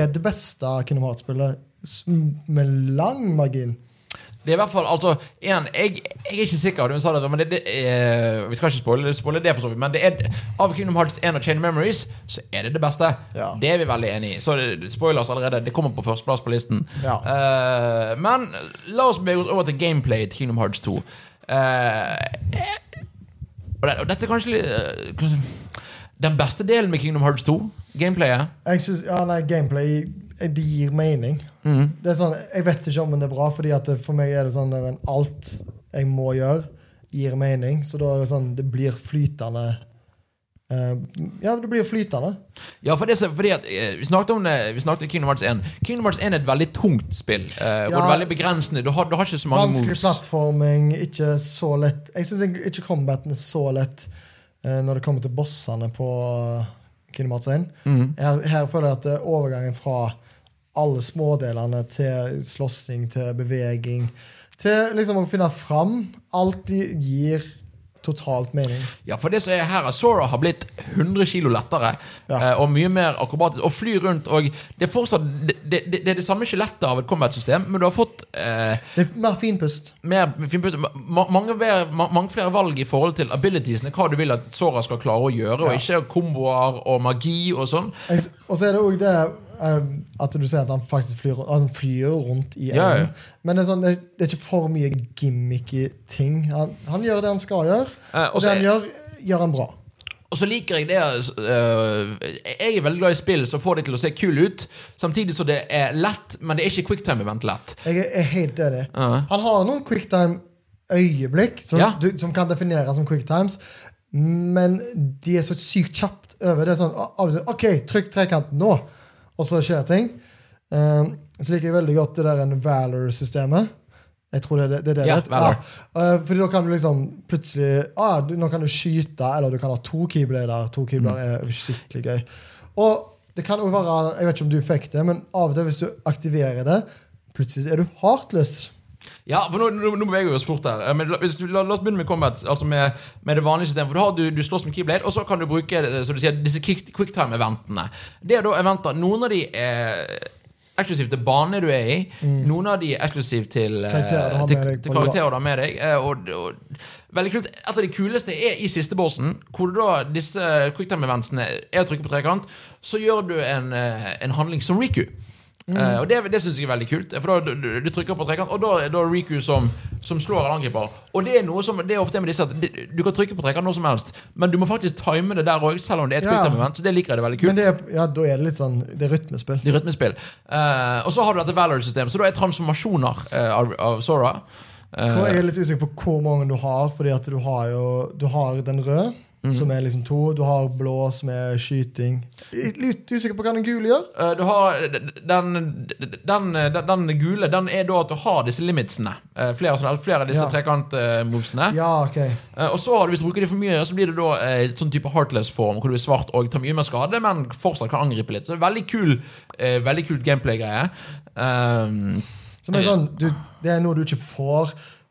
er det beste Kingdom Hearts-spillet med lang margin. Det er i hvert fall, altså igjen, jeg, jeg er ikke sikker, du sa det, men det, det er, vi skal ikke spoile, spoile det, for så vidt. Men det er, av Kingdom Hearts 1 og Chain of Memories så er det det beste. Ja. Det er vi veldig enig i. Så det, spoilers allerede. Det kommer på førsteplass på listen. Ja. Uh, men la oss bevege oss over til gameplay til Kingdom Hearts 2. Uh, og, det, og dette er kanskje litt, uh, den beste delen med Kingdom Hearts 2. Gameplayet. Jeg synes, ja, nei, Gameplay eh, det gir mening. Det er sånn, Jeg vet ikke om det er bra, fordi det, for meg er det sånn der alt jeg må gjøre, gir mening. Så da er det sånn Det blir flytende. Eh, ja, det blir flytende. Ja, for det, fordi at eh, Vi snakket om det Vi snakket om Kingdom Hearts 1. Kingdom Hearts 1 er et veldig tungt spill. Eh, hvor det er veldig begrensende. Du har, du har ikke så mange Vanskelig moves. plattforming, ikke så lett Jeg syns ikke combaten er så lett eh, når det kommer til bossene på Kingdom Hearts 1. Mm. Her, her føler jeg at eh, overgangen fra alle smådelene til slåssing, til beveging, til liksom å finne fram, alt gir totalt mening. Ja, for det som er her er Sora har blitt 100 kilo lettere Ja. eh, og mye mer akrobatisk. Og flyr rundt. Og det er fortsatt Det, det, det er det samme skjelettet av et combat-system, men du har fått eh, Det er mer finpust. mer finpust- mange, mer- mange flere valg i forhold til abilitiesene. Hva du vil at Sora skal klare å gjøre, og Ja. ikke komboer og magi og sånn. Og så er det òg det eh, at du ser at han faktisk flyr, altså flyr rundt i Ja, ja. Men det er, sånn, det, det er ikke for mye gimmicky ting. Han, han gjør det han skal gjøre, Eh, og det han gjør, gjør han bra. Og så liker jeg det uh, Jeg er veldig glad i spill som får det til å se kul ut, samtidig som det er lett, men det er ikke quicktime-event lett. Jeg er, helt enig. Ja. Han har noen quicktime-øyeblikk som, Ja. som kan defineres som quicktimes, men de er så sykt kjapt over. Det er sånn, OK, trykk trekant nå, og så skjer ting. Eh, så liker jeg veldig godt det der en Valor-systemet. Jeg tror det det. det, er det Ja. Valor. Ja, eh, fordi da kan du liksom plutselig ah, du, Nå kan du skyte, eller du kan ha to keyblader. To keyblader Mm. er skikkelig gøy. Og det kan også være Jeg vet ikke om du fikk det, men av og til hvis du aktiverer det, plutselig er du heartless. Ja, for nå, nå, nå beveger vi oss fort her. Eh, Men la, la, la oss begynne med combat, altså med, med det vanlige systemet. For da har du, du slåss med keyblade, og så kan du bruke så som du sier, disse quicktime-eventene. Det er da eventer Noen av de er eksklusive til bane du er i. Noen av de er eksklusive til, eh, Karakterer du har med deg til på du har med deg. eh, Og, og, veldig kult. Et av de kuleste er i siste bossen, hvor da disse quicktime-eventsene er å trykke på trekant. Så gjør du en, eh, en handling som Riku. Eh, og Det, det syns jeg er veldig kult. For da du, du, trykker på trekant, og da da er Riku som, som slår en angriper. Og det er noe som, det er ofte med disse at Du kan trykke på trekant når som helst, men du må faktisk time det der òg, selv om det er et Ja. quicktime-event. Så det liker jeg det veldig kult. Men det er, ja, da er det litt sånn Det er rytmespill. Det er rytmespill. Uh, og så har du dette Valor-systemet, så da er transformasjoner uh, av, av Sora. Jeg er litt usikker på hvor mange du har, fordi at du har jo Du har den røde, Mhm. som er liksom to. Du har blå, som er skyting. Litt usikker på hva den gule gjør. Uh, du har den, den, den, den gule Den er da at du har disse limitsene. Uh, flere, sånne- flere av disse Ja. trekantmovesene. Ja, okay. Uh, og så har du, Hvis du bruker det for mye, så blir det da eh, sånn type heartless-form, hvor du er svart og tar mye mer skade, men fortsatt kan angripe litt. Så det er veldig kul eh, Veldig kult gameplay-greie. Um, Som er sånn, du, det er noe du ikke får.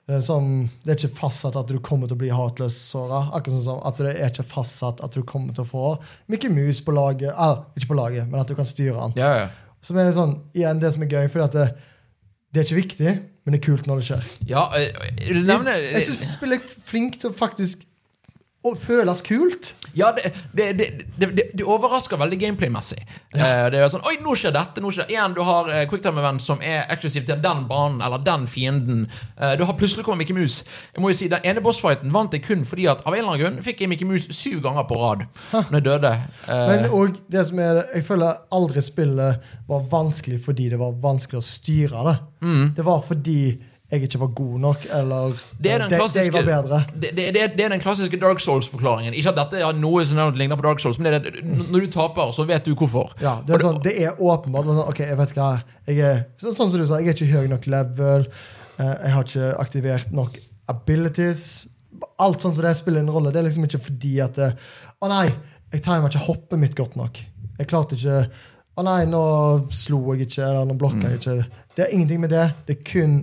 Eh, Som, det er ikke fastsatt at du kommer til å bli heartless, såra. Akkurat sånn som at det er ikke fastsatt at du kommer til å få Mickey Mouse på laget. Eller, ikke på laget, men at du kan styre han. ja, ja. Som er sånn, igjen, det som er gøy, fordi at det, det er ikke viktig, men det er kult når det skjer. ja øh, øh, Jeg, jeg syns spillet er flink til å faktisk å føles kult. Ja, det, det, det, det, overrasker veldig gameplay-messig. Ja. det er sånn, Oi, nå skjer dette! nå skjer det Igjen, Du har uh, quicktime-event som er eksklusivt til den banen eller den fienden. Eh, du har plutselig kommet Mickey Mouse. Jeg må jo si, Den ene bossfighten vant jeg kun fordi at av en eller annen grunn fikk jeg Mickey Mouse syv ganger på rad når jeg døde. Eh, Men og det som er, jeg føler aldri spillet var vanskelig fordi det var vanskelig å styre det. Det var fordi jeg ikke var god nok, eller det er den de, de var bedre. det, det, det, det er den klassiske Dark Souls-forklaringen. Ikke at dette er noe som ligner på Dark Souls, men når du taper, så vet du hvorfor. Ja, det er, sånn, det er åpenbart. Sånn, ok, jeg vet hva jeg er, sånn, Sånn som du sa, jeg er ikke høy nok level. eh, jeg har ikke aktivert nok abilities. Alt sånn som det spiller en rolle. Det er liksom ikke fordi at det, Å nei, jeg timer ikke hoppet mitt godt nok. Jeg klarte ikke Å nei, nå slo jeg ikke, eller nå blokka jeg ikke. Det er ingenting med det. Det er kun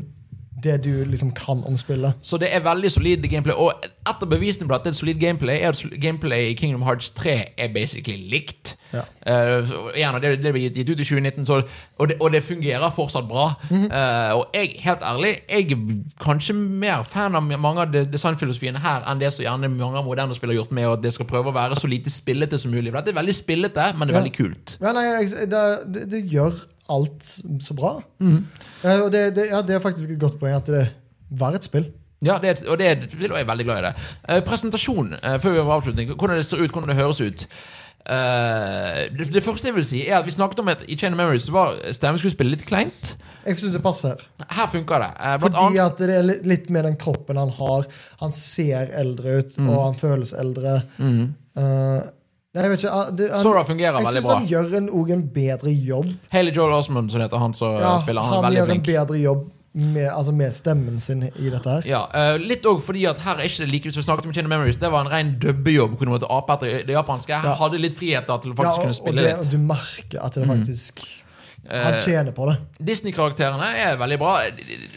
det du liksom kan om spillet. Så det er veldig solid gameplay. Og et av bevisene på at det er solid gameplay, er at gameplay i Kingdom Hearts 3 er basically likt. Ja. Uh, så igjen, det, det ble gitt ut i 2019, så, og, det, og det fungerer fortsatt bra. Mm -hmm. uh, og jeg, helt ærlig, jeg er kanskje mer fan av mange av designfilosofiene her enn det som gjerne mange av moderne spillere har gjort med at det skal prøve å være så lite spillete som mulig. For dette er veldig spillete, men det er Ja. veldig kult. Ja, nei, det, det gjør alt så bra. Mm. Uh, og det, det, ja, det er faktisk et godt poeng at det var et spill. Ja, det og det er, jeg er veldig glad i det. Uh, presentasjon, uh, før vi har avslutning. Hvordan det ser ut, hvordan det høres ut. Uh, det, det første jeg vil si, er at vi snakket om at i Chain of Memories var stemmeskuespillet litt kleint. Jeg syns det passer her. Funker det. Uh, Fordi annet, at det er litt- med den kroppen han har. Han ser eldre ut, Mm. og han føles eldre. Eh, nei, jeg vet ikke ah, det, han, Sora fungerer Jeg veldig syns bra. han gjør en, en bedre jobb. Haley Joel Osmond, som heter han som Ja, spiller, han, er veldig gjør en flink. bedre jobb med, altså med stemmen sin i dette her. Ja, eh, litt også fordi at her er ikke det like som vi snakket om Chain of Memories, det var en ren dubbejobb. Kunne måtte ape etter det japanske. Her Ja. hadde litt friheter til å Ja, faktisk og, kunne og, spille det, litt. du merker at det faktisk Han Eh, tjener på det. Disney-karakterene er veldig bra.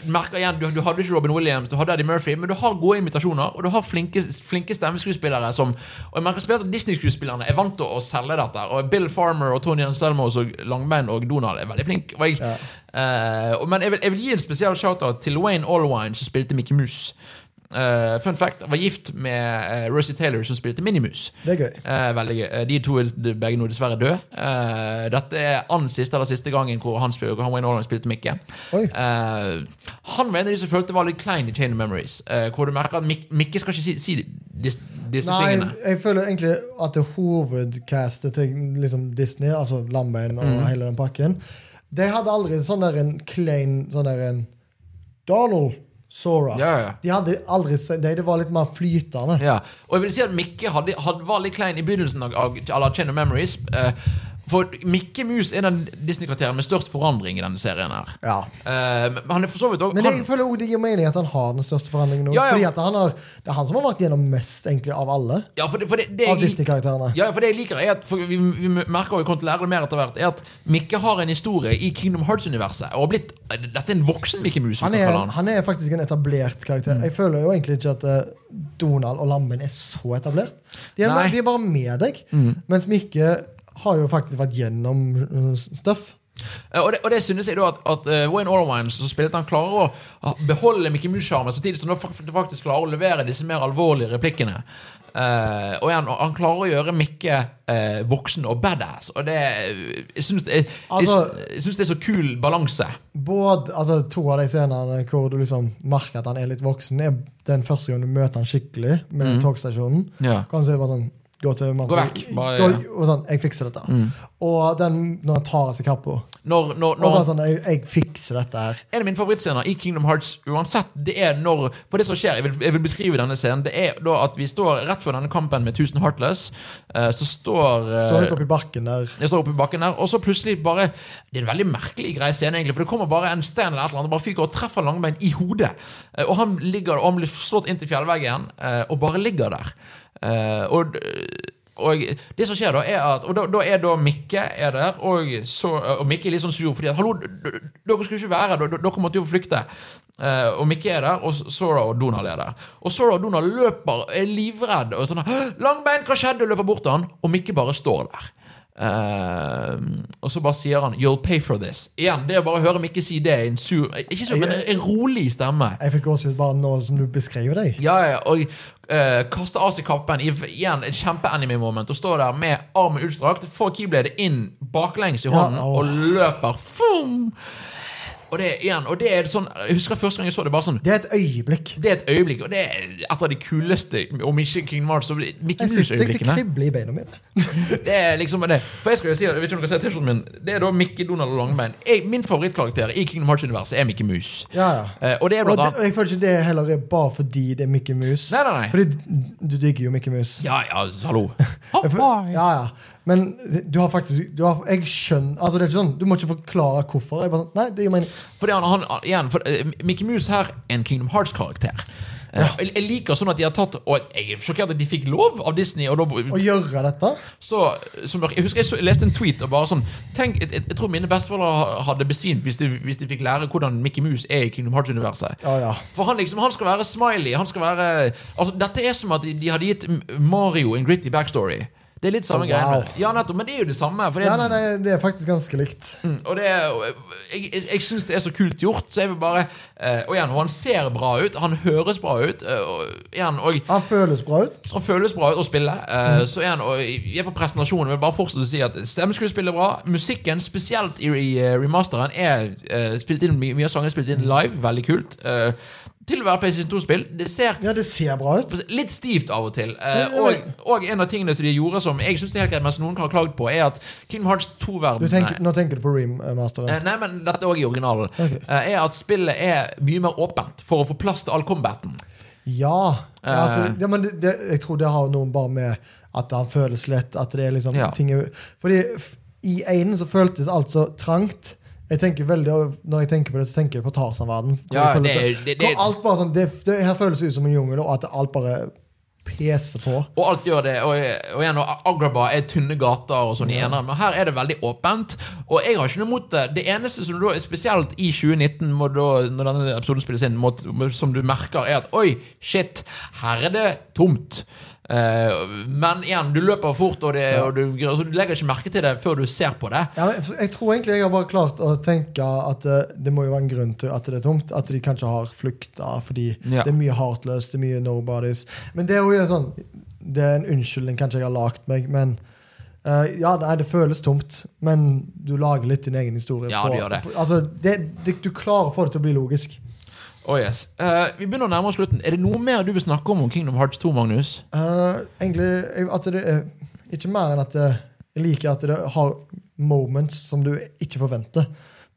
Merker igjen, du, du hadde ikke Robin Williams, du hadde Eddie Murphy, men du har gode imitasjoner, og du har flinke, flinke stemmeskuespillere som Og jeg merker spesielt at Disney-skuespillerne er vant til å selge dette. Og Bill Farmer og Tony Anselmo og Langbein og Donald er veldig flinke. Og jeg, Ja. uh, men jeg vil, jeg vil gi en spesiell shout-out til Wayne Allwine, som spilte Mickey Mouse. Eh, fun fact, var gift med uh, Rosie Taylor, som spilte Minimus. Det er gøy. Uh, veldig gøy. Eh, De to er begge nå dessverre døde. Eh, dette er annen siste eller siste gangen hvor han, spil, hvor han Wayne spilte Mikke. Eh, han var en av de som følte det var litt klein i Chain of Memories. eh, hvor du merker at Mik Mikke skal ikke si, si dis, disse Nei, tingene. jeg føler egentlig at det hovedcastet til liksom Disney, altså Lambein og mm. hele den pakken, de hadde aldri sånn der en klein sånn der en Donald Sora. Ja, ja. De hadde aldri de, Det var litt mer flytende. Ja, og jeg vil si at Mikke hadde, hadde, var litt klein i begynnelsen av, av, av Chain of Memories. eh, For Mikke Mus er den Disney-karakteren med størst forandring i denne serien. her Ja. uh, men han for så vidt også Men han, jeg føler også det gir mening at han har den største forandringen nå. Ja, ja. Fordi at han har, det er han som har vært gjennom mest egentlig av alle. Ja, for det, for det, det Av Disney-karakterene. Ja, for det jeg liker er at vi, vi merker og vi kommer til å lære det mer etter hvert Er at Mikke har en historie i Kingdom Hearts-universet. Og har blitt Dette er en voksen Mikke Mus. Han han. han er faktisk en etablert karakter. Mm. Jeg føler jo egentlig ikke at eh, Donald og Lammen er så etablert. De er. Mm. de er bare med deg. Mens Mikke har jo faktisk vært gjennom uh, stuff. Eh, Og det, og det synes jeg da at, at eh, Wayne Orwine som spilte han klarer å beholde Mickey Mouse-sjarmen samtidig som han faktisk klarer å levere disse mer alvorlige replikkene. Uh, og igjen, han klarer å gjøre Mikke uh, voksen og badass. Og det Jeg syns det, Altså- det er så kul balanse. Både, altså To av de scenene hvor du liksom merker at han er litt voksen, er den første gang du møter han skikkelig med togstasjonen. Ja. Kan du si bare sånn Gå til mannen, Gå vekk, bare- gå, og sånn, 'Jeg fikser dette'. Og den når han tar av seg kappa. Når, når, når sånn, jeg, 'Jeg fikser dette her'. En av mine favorittscener i Kingdom Hearts uansett, det er når For det som skjer, jeg vil, jeg vil beskrive denne scenen, det er da at vi står rett før denne kampen med 1000 Heartless. eh, så står eh, Står litt oppi bakken der. Jeg står oppe i bakken der, og så plutselig bare Det er en veldig merkelig grei scene, egentlig. For det kommer bare en stein eller et eller annet, og bare fyker og treffer Langbein i hodet. Eh, Og han ligger og han blir slått inn til fjellveggen, eh, og bare ligger der. Eh, Og og det som skjer da er at Og da, da er da Mikke er der, og, så, og Mikke er litt sånn sur fordi at Hallo, dere skulle ikke være her, dere måtte jo flykte. Uh, og Mikke er der, og Sora og Donald er der. Og Sora og Donald løper, er livredd og sånn 'Langbein, hva skjedde?' og løper bort til han, og Mikke bare står der. Eh, og så bare sier han 'You'll pay for this'. Igjen, Det å bare høre Mikke si det en sur Ikke sur, men en, en rolig stemme. Jeg fikk gåsehud bare nå som du beskriver deg. Ja, ja, og uh, kaster av seg kappen igjen et kjempe-anime-moment og står der med armen utstrakt, får keybladet inn baklengs i hånden ja, og løper. Fum! Og det igjen, og det er sånn Jeg husker første gang jeg så det, bare sånn Det er et øyeblikk. Det er et øyeblikk, og det er et av de kuleste, om ikke King Mars, så Mickey synes det, det Mouse-øyeblikkene. kribler i beina mine. Det er liksom det. For jeg skal jo si, jeg vet ikke om dere ser T-skjorten min Det er da Mickey, Donald og Langbein. Jeg, min favorittkarakter i Kingdom Hearts-universet er Mickey Mouse. Ja, ja. Eh, og det er Og, blant det, annet og jeg føler ikke det heller er bare fordi det er Mickey Mouse. Nei, nei, nei. Fordi du digger jo Mickey Mouse. Ja, ja, hallo. Ja, ja. Men du har faktisk du har, Jeg skjønner altså det er ikke sånn, Du må ikke forklare hvorfor. Jeg bare sånn, nei, det gir mening. Fordi han, han, igjen, for, uh, Mickey Mouse her er en Kingdom Hearts-karakter. Ja. jeg, liker sånn at de har tatt Og jeg er sjokkert at de fikk lov av Disney. Og da, Å gjøre dette så, som, jeg husker jeg, så, jeg leste en tweet og bare sånn Tenk, jeg, jeg tror mine besteforeldre hadde besvimt hvis de, hvis de fikk lære hvordan Mickey Mouse er i Kingdom Hearts-universet. Ja, ja. For han liksom, han skal være smiley. Han skal være altså, Dette er som at de, de hadde gitt Mario en gritty backstory. Det er litt samme Oh, wow. Ja, nettopp, Men det er jo det samme. Det, Ja, nei, nei, det er faktisk ganske likt. Mm, Og det er, jeg, jeg, jeg syns det er så kult gjort. Så jeg vil bare eh, Og igjen, og han ser bra ut. Han høres bra ut. eh, og igjen, og Han føles bra ut. han føles bra ut å spille. eh, Så igjen, og jeg er på presentasjonen. Vil bare fortsette å si at stemmeskuespillet er bra. Musikken, spesielt i eh, remasteren, er eh, spilt inn mye mye av sangene spilt inn live. Veldig kult. Eh, til å være PlayStation 2-spill. Det ser Ja, det ser bra ut. Litt stivt av og til. Eh, og, og en av tingene som de gjorde som jeg syns er helt greit, mens noen har klagd på, er at Kingdom Hearts 2-verden tenker, nå tenker du på remasteren. Eh, Nei, men dette også i originalen. Okay. Eh, Er at spillet er mye mer åpent for å få plass til all combaten. Ja. altså, Eh. ja men det, det, jeg tror det har noe bare med at han føles lett. At det er liksom Ja. ting Fordi i einen så føltes alt så trangt. Jeg tenker veldig, Når jeg tenker på det, så tenker jeg på Tarzan-verden. Ja, det det- det- alt bare sånn, det, det her føles ut som en jungel, og at alt bare peser på. Og alt gjør det. Og, og igjen, og er tynne gater og sånn ja. eneren, men her er det veldig åpent. Og jeg har ikke noe imot det. Det eneste som da, spesielt i 2019, må da, når denne episoden spilles inn, må, som du merker, er at oi, shit, her er det tomt. Eh, men igjen, du løper fort, og, det, og du, altså, du legger ikke merke til det før du ser på det. Ja, jeg tror egentlig jeg har bare klart å tenke at det, det må jo være en grunn til at det er tomt. At de kanskje har flykta fordi Ja. det er mye heartless, det er mye nobodies. Men det er jo en sånn Det er en unnskyldning kanskje jeg har lagd meg, men Uh, ja, nei, det føles tomt, men du lager litt din egen historie. Ja, det gjør det. på- altså, det, det, du klarer å få det til å bli logisk. Oh yes. Uh, vi begynner å nærme oss slutten. Er det noe mer du vil snakke om om Kingdom Hearts 2, Magnus? Uh, egentlig at det er ikke mer enn at jeg liker at det har moments som du ikke forventer.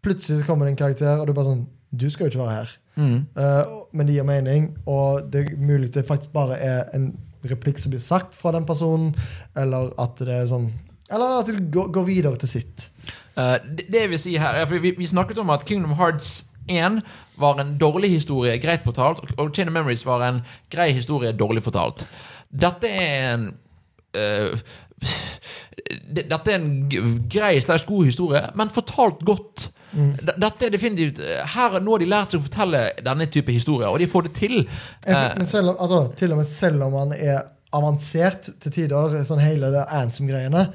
Plutselig kommer det en karakter, og du bare sånn Du skal jo ikke være her. Mm. Uh, men det gir mening, og det er mulig det faktisk bare er en replikk som blir sagt fra den personen, eller at det er sånn Eller at det går, går videre til sitt. Eh, det, det vil si her er, for vi, vi snakket om at Kingdom Hearts 1 var en dårlig historie, greit fortalt, og Chain of Memories var en grei historie, dårlig fortalt. Dette er en uh, Dette er en grei slags god historie, men fortalt godt. Mm. Dette er definitivt Her Nå har de lært seg å fortelle denne type historier, og de får det til. Eh, men selv om, altså, til og med selv om man er avansert til tider, sånn hele det Ansom-greiene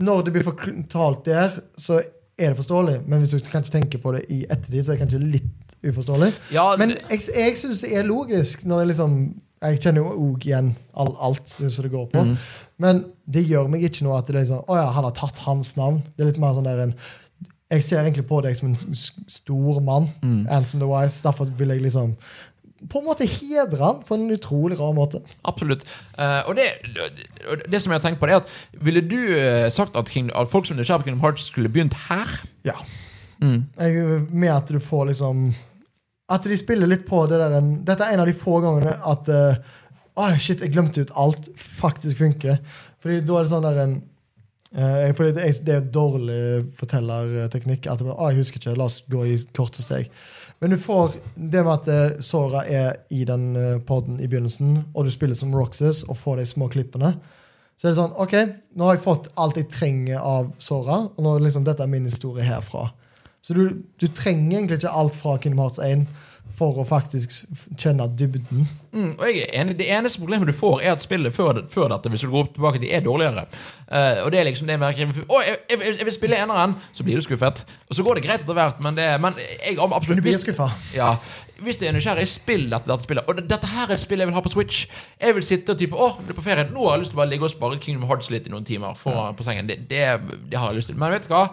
Når det blir fortalt der, så er det forståelig. Men hvis du kanskje tenker på det i ettertid, så er det kanskje litt uforståelig. ja, Men jeg, jeg syns det er logisk når jeg liksom Jeg kjenner jo òg igjen all, alt som det går på. Mm. Men det gjør meg ikke noe at det er sånn Å ja, han har tatt hans navn. Det er litt mer sånn der en Jeg ser egentlig på deg som en stor mann. Mm. Anson the Wise. Derfor vil jeg liksom på en måte hedre han på en utrolig rar måte. Absolutt. Uh, og det, det, det som jeg har tenkt på, det er at ville du eh, sagt at, King, at folk som er nysgjerrig på Kingdom Hearts, skulle begynt her? Ja. Mm. Jeg, med at du får liksom At de spiller litt på det der en, Dette er en av de få gangene at uh, oh shit, jeg glemte ut alt. Faktisk funker. Fordi da er det sånn der en uh, fordi det er, det er dårlig fortellerteknikk. At det «Å, jeg husker ikke, la oss gå i korte steg. Men du får det med at uh, Sora er i den poden podden i begynnelsen, og du spiller som Roxas og får de små klippene. Så er det sånn, ok, nå har jeg fått alt jeg trenger av Sora, og nå liksom, dette er min historie herfra. Så du, du trenger egentlig ikke alt fra Kingdom Hearts 1 for å faktisk kjenne dybden. Mm, og jeg er enig, Det eneste problemet du får, er at spillet før, før dette hvis du går opp tilbake, de er dårligere. Uh, og det er liksom det med Å, jeg, jeg, jeg vil spille eneren! Så blir du skuffet. Og så går det greit etter hvert, men, det, men jeg absolutt du blir skuffa. Ja, hvis det er nysgjerrig, spill dette, dette spillet. Og dette her er et spill jeg vil ha på Switch. Jeg vil sitte og type Å, du er på ferie. Nå har jeg lyst til å bare ligge og spare Kingdom Hearts litt i noen timer foran på sengen. Det, det, det har jeg lyst til. Men vet du hva?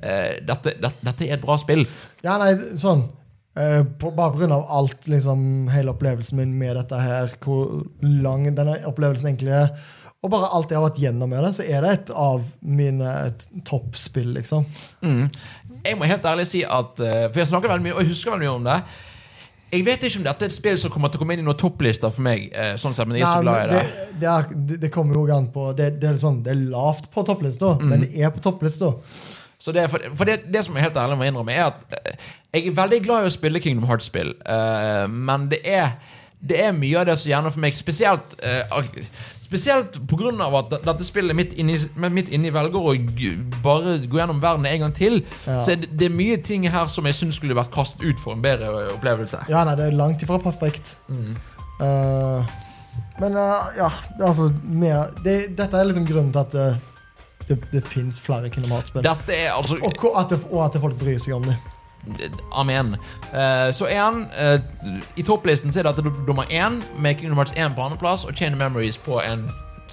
Eh, dette, dette, dette er et bra spill. Ja, nei, sånn eh, på, Bare pga. alt, liksom, hele opplevelsen min med dette her, hvor lang denne opplevelsen egentlig er, og bare alt jeg har vært gjennom med det, så er det et av mine toppspill, liksom. Mm. Jeg må helt ærlig si at eh, For jeg snakker veldig mye, og jeg husker veldig mye om det. Jeg vet ikke om dette er et spill som kommer til å komme inn i noen topplister for meg. eh, Sånn sett, men jeg er så glad i det. det, det, er, det, kommer jo an på Det, det, er, sånn, det er lavt på topplista, Mm. men det er på topplista. Så det, for for det, det som jeg helt ærlig må innrømme, er at eh, jeg er veldig glad i å spille Kingdom Hearts-spill, uh, men det er, det er mye av det som gjerne for meg Spesielt uh, Spesielt pga. at dette spillet midt inni, midt inni velger å bare gå gjennom verden en gang til. Ja. Så det, det er mye ting her som jeg syns skulle vært kastet ut for en bedre opplevelse. Ja, nei, det er langt ifra perfekt. Mm. Uh, men ja, altså mer, det, Dette er liksom grunnen til at det, det, det fins flere Kingdom Hearts-spill. Er altså Og, at det- og at folk bryr seg om det. Amen. Uh, så én uh, I topplisten så er dette nummer én, med Kingdom Hearts 1 på andreplass og Chain Memories på en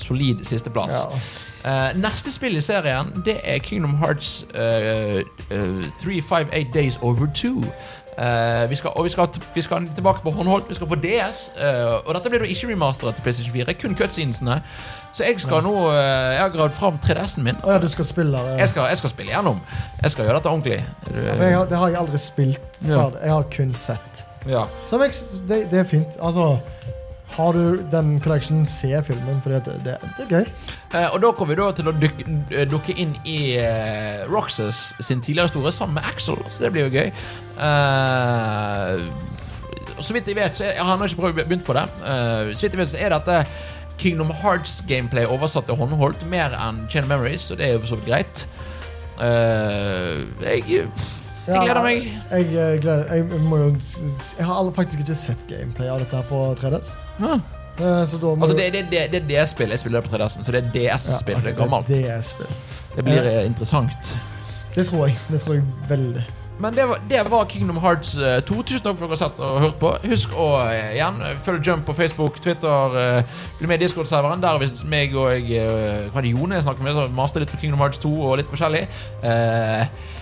solid sisteplass. Ja. Uh, neste spill i serien Det er Kingdom Hearts uh, uh, 358 Days Over 2. Uh, vi skal, og vi skal, vi skal tilbake på håndholdt. Vi skal på DS. uh, og dette blir da ikke remasteret til PlayStation 4, kun cutscenesene. Så jeg skal nå uh, Jeg har gravd fram 3DS-en min. Oh, ja, du skal spille ja. Jeg skal, jeg skal spille gjennom. Jeg skal gjøre dette ordentlig. Har, det har jeg aldri spilt Ja. før. Jeg har kun sett. Ja. Det, det er fint. Altså, har du den collection, se filmen, for det, det, det er gøy. Eh, og da kommer vi da til å dukke, eh, dukke inn i uh, Roxas sin tidligere store sammen med Axel, så det blir jo gøy. Eh, så vidt jeg vet, så er, jeg har ikke prøvd begynt på det. Eh, så vidt jeg vet, så er dette Kingdom Hearts-gameplay oversatt til håndholdt mer enn Chain of Memories, så det er jo for så vidt greit. Eh, jeg, jeg gleder meg. Jeg, jeg, gleder, jeg, jeg må jo Jeg har faktisk ikke sett gameplay av dette her på 3DS. Ja. Eh, Så da må Altså, det, det, det, det er DS-spill. Jeg spiller det på 3DS-en, så det er DS-spill. Ja, okay, det er gammelt. Det er. Det blir eh, interessant. Det tror jeg. Det tror jeg veldig. Men det var, det var Kingdom Hearts eh, 2. Tusen takk for at dere har sett og hørt på. Husk å eh, igjen følg følge Jump på Facebook, Twitter. eh, Bli med i Discord-serveren. Der hvis meg og jeg, eh, hva er det Jone jeg snakker med, så master litt på Kingdom Hearts 2 og litt forskjellig. Eh, eh,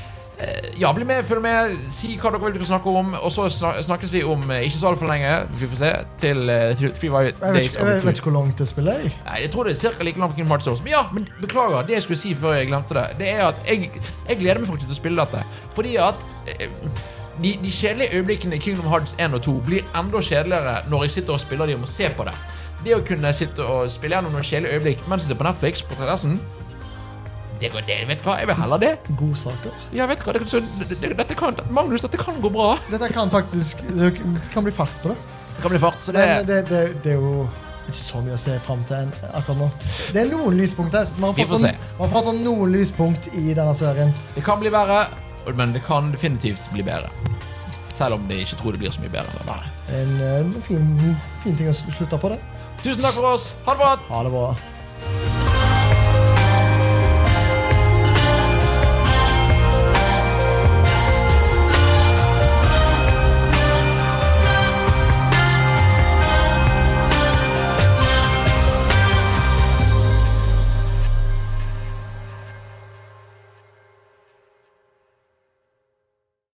ja, bli med, følg med, si hva dere vil dere snakke om. Og så snakkes vi om eh, ikke så altfor lenge, vi får se, til Three Jeg vet, Days ikke- over jeg vet ikke hvor langt det spiller jeg. Nei, jeg tror det er ca. like langt på Kingdom Hearts. Men ja, men beklager. Det jeg skulle si før jeg glemte det, Det er at jeg, jeg gleder meg faktisk til å spille dette. Fordi at eh, de, de kjedelige øyeblikkene i Kingdom Hearts 1 og 2 blir enda kjedeligere når jeg sitter og spiller dem og ser på det. Det å kunne sitte og spille gjennom noen kjedelige øyeblikk mens jeg ser på Netflix på 3DS-en Det går det, vet du hva, jeg vil heller det. Godsaker. Ja, vet du hva, det, så, det, det, dette kan, Magnus, dette kan gå bra. Dette kan faktisk Det kan bli fart på det. Det kan bli fart, så det Men det, det, det er jo ikke så mye å se fram til akkurat nå. Det er noen lyspunkt her. Man har fått, man har fått noen lyspunkt i denne serien. Det kan bli verre, men det kan definitivt bli bedre. Selv om de ikke tror det blir så mye bedre. En, en fin, fin ting å slutte på det. Tusen takk for oss. Ha det bra. Ha det bra.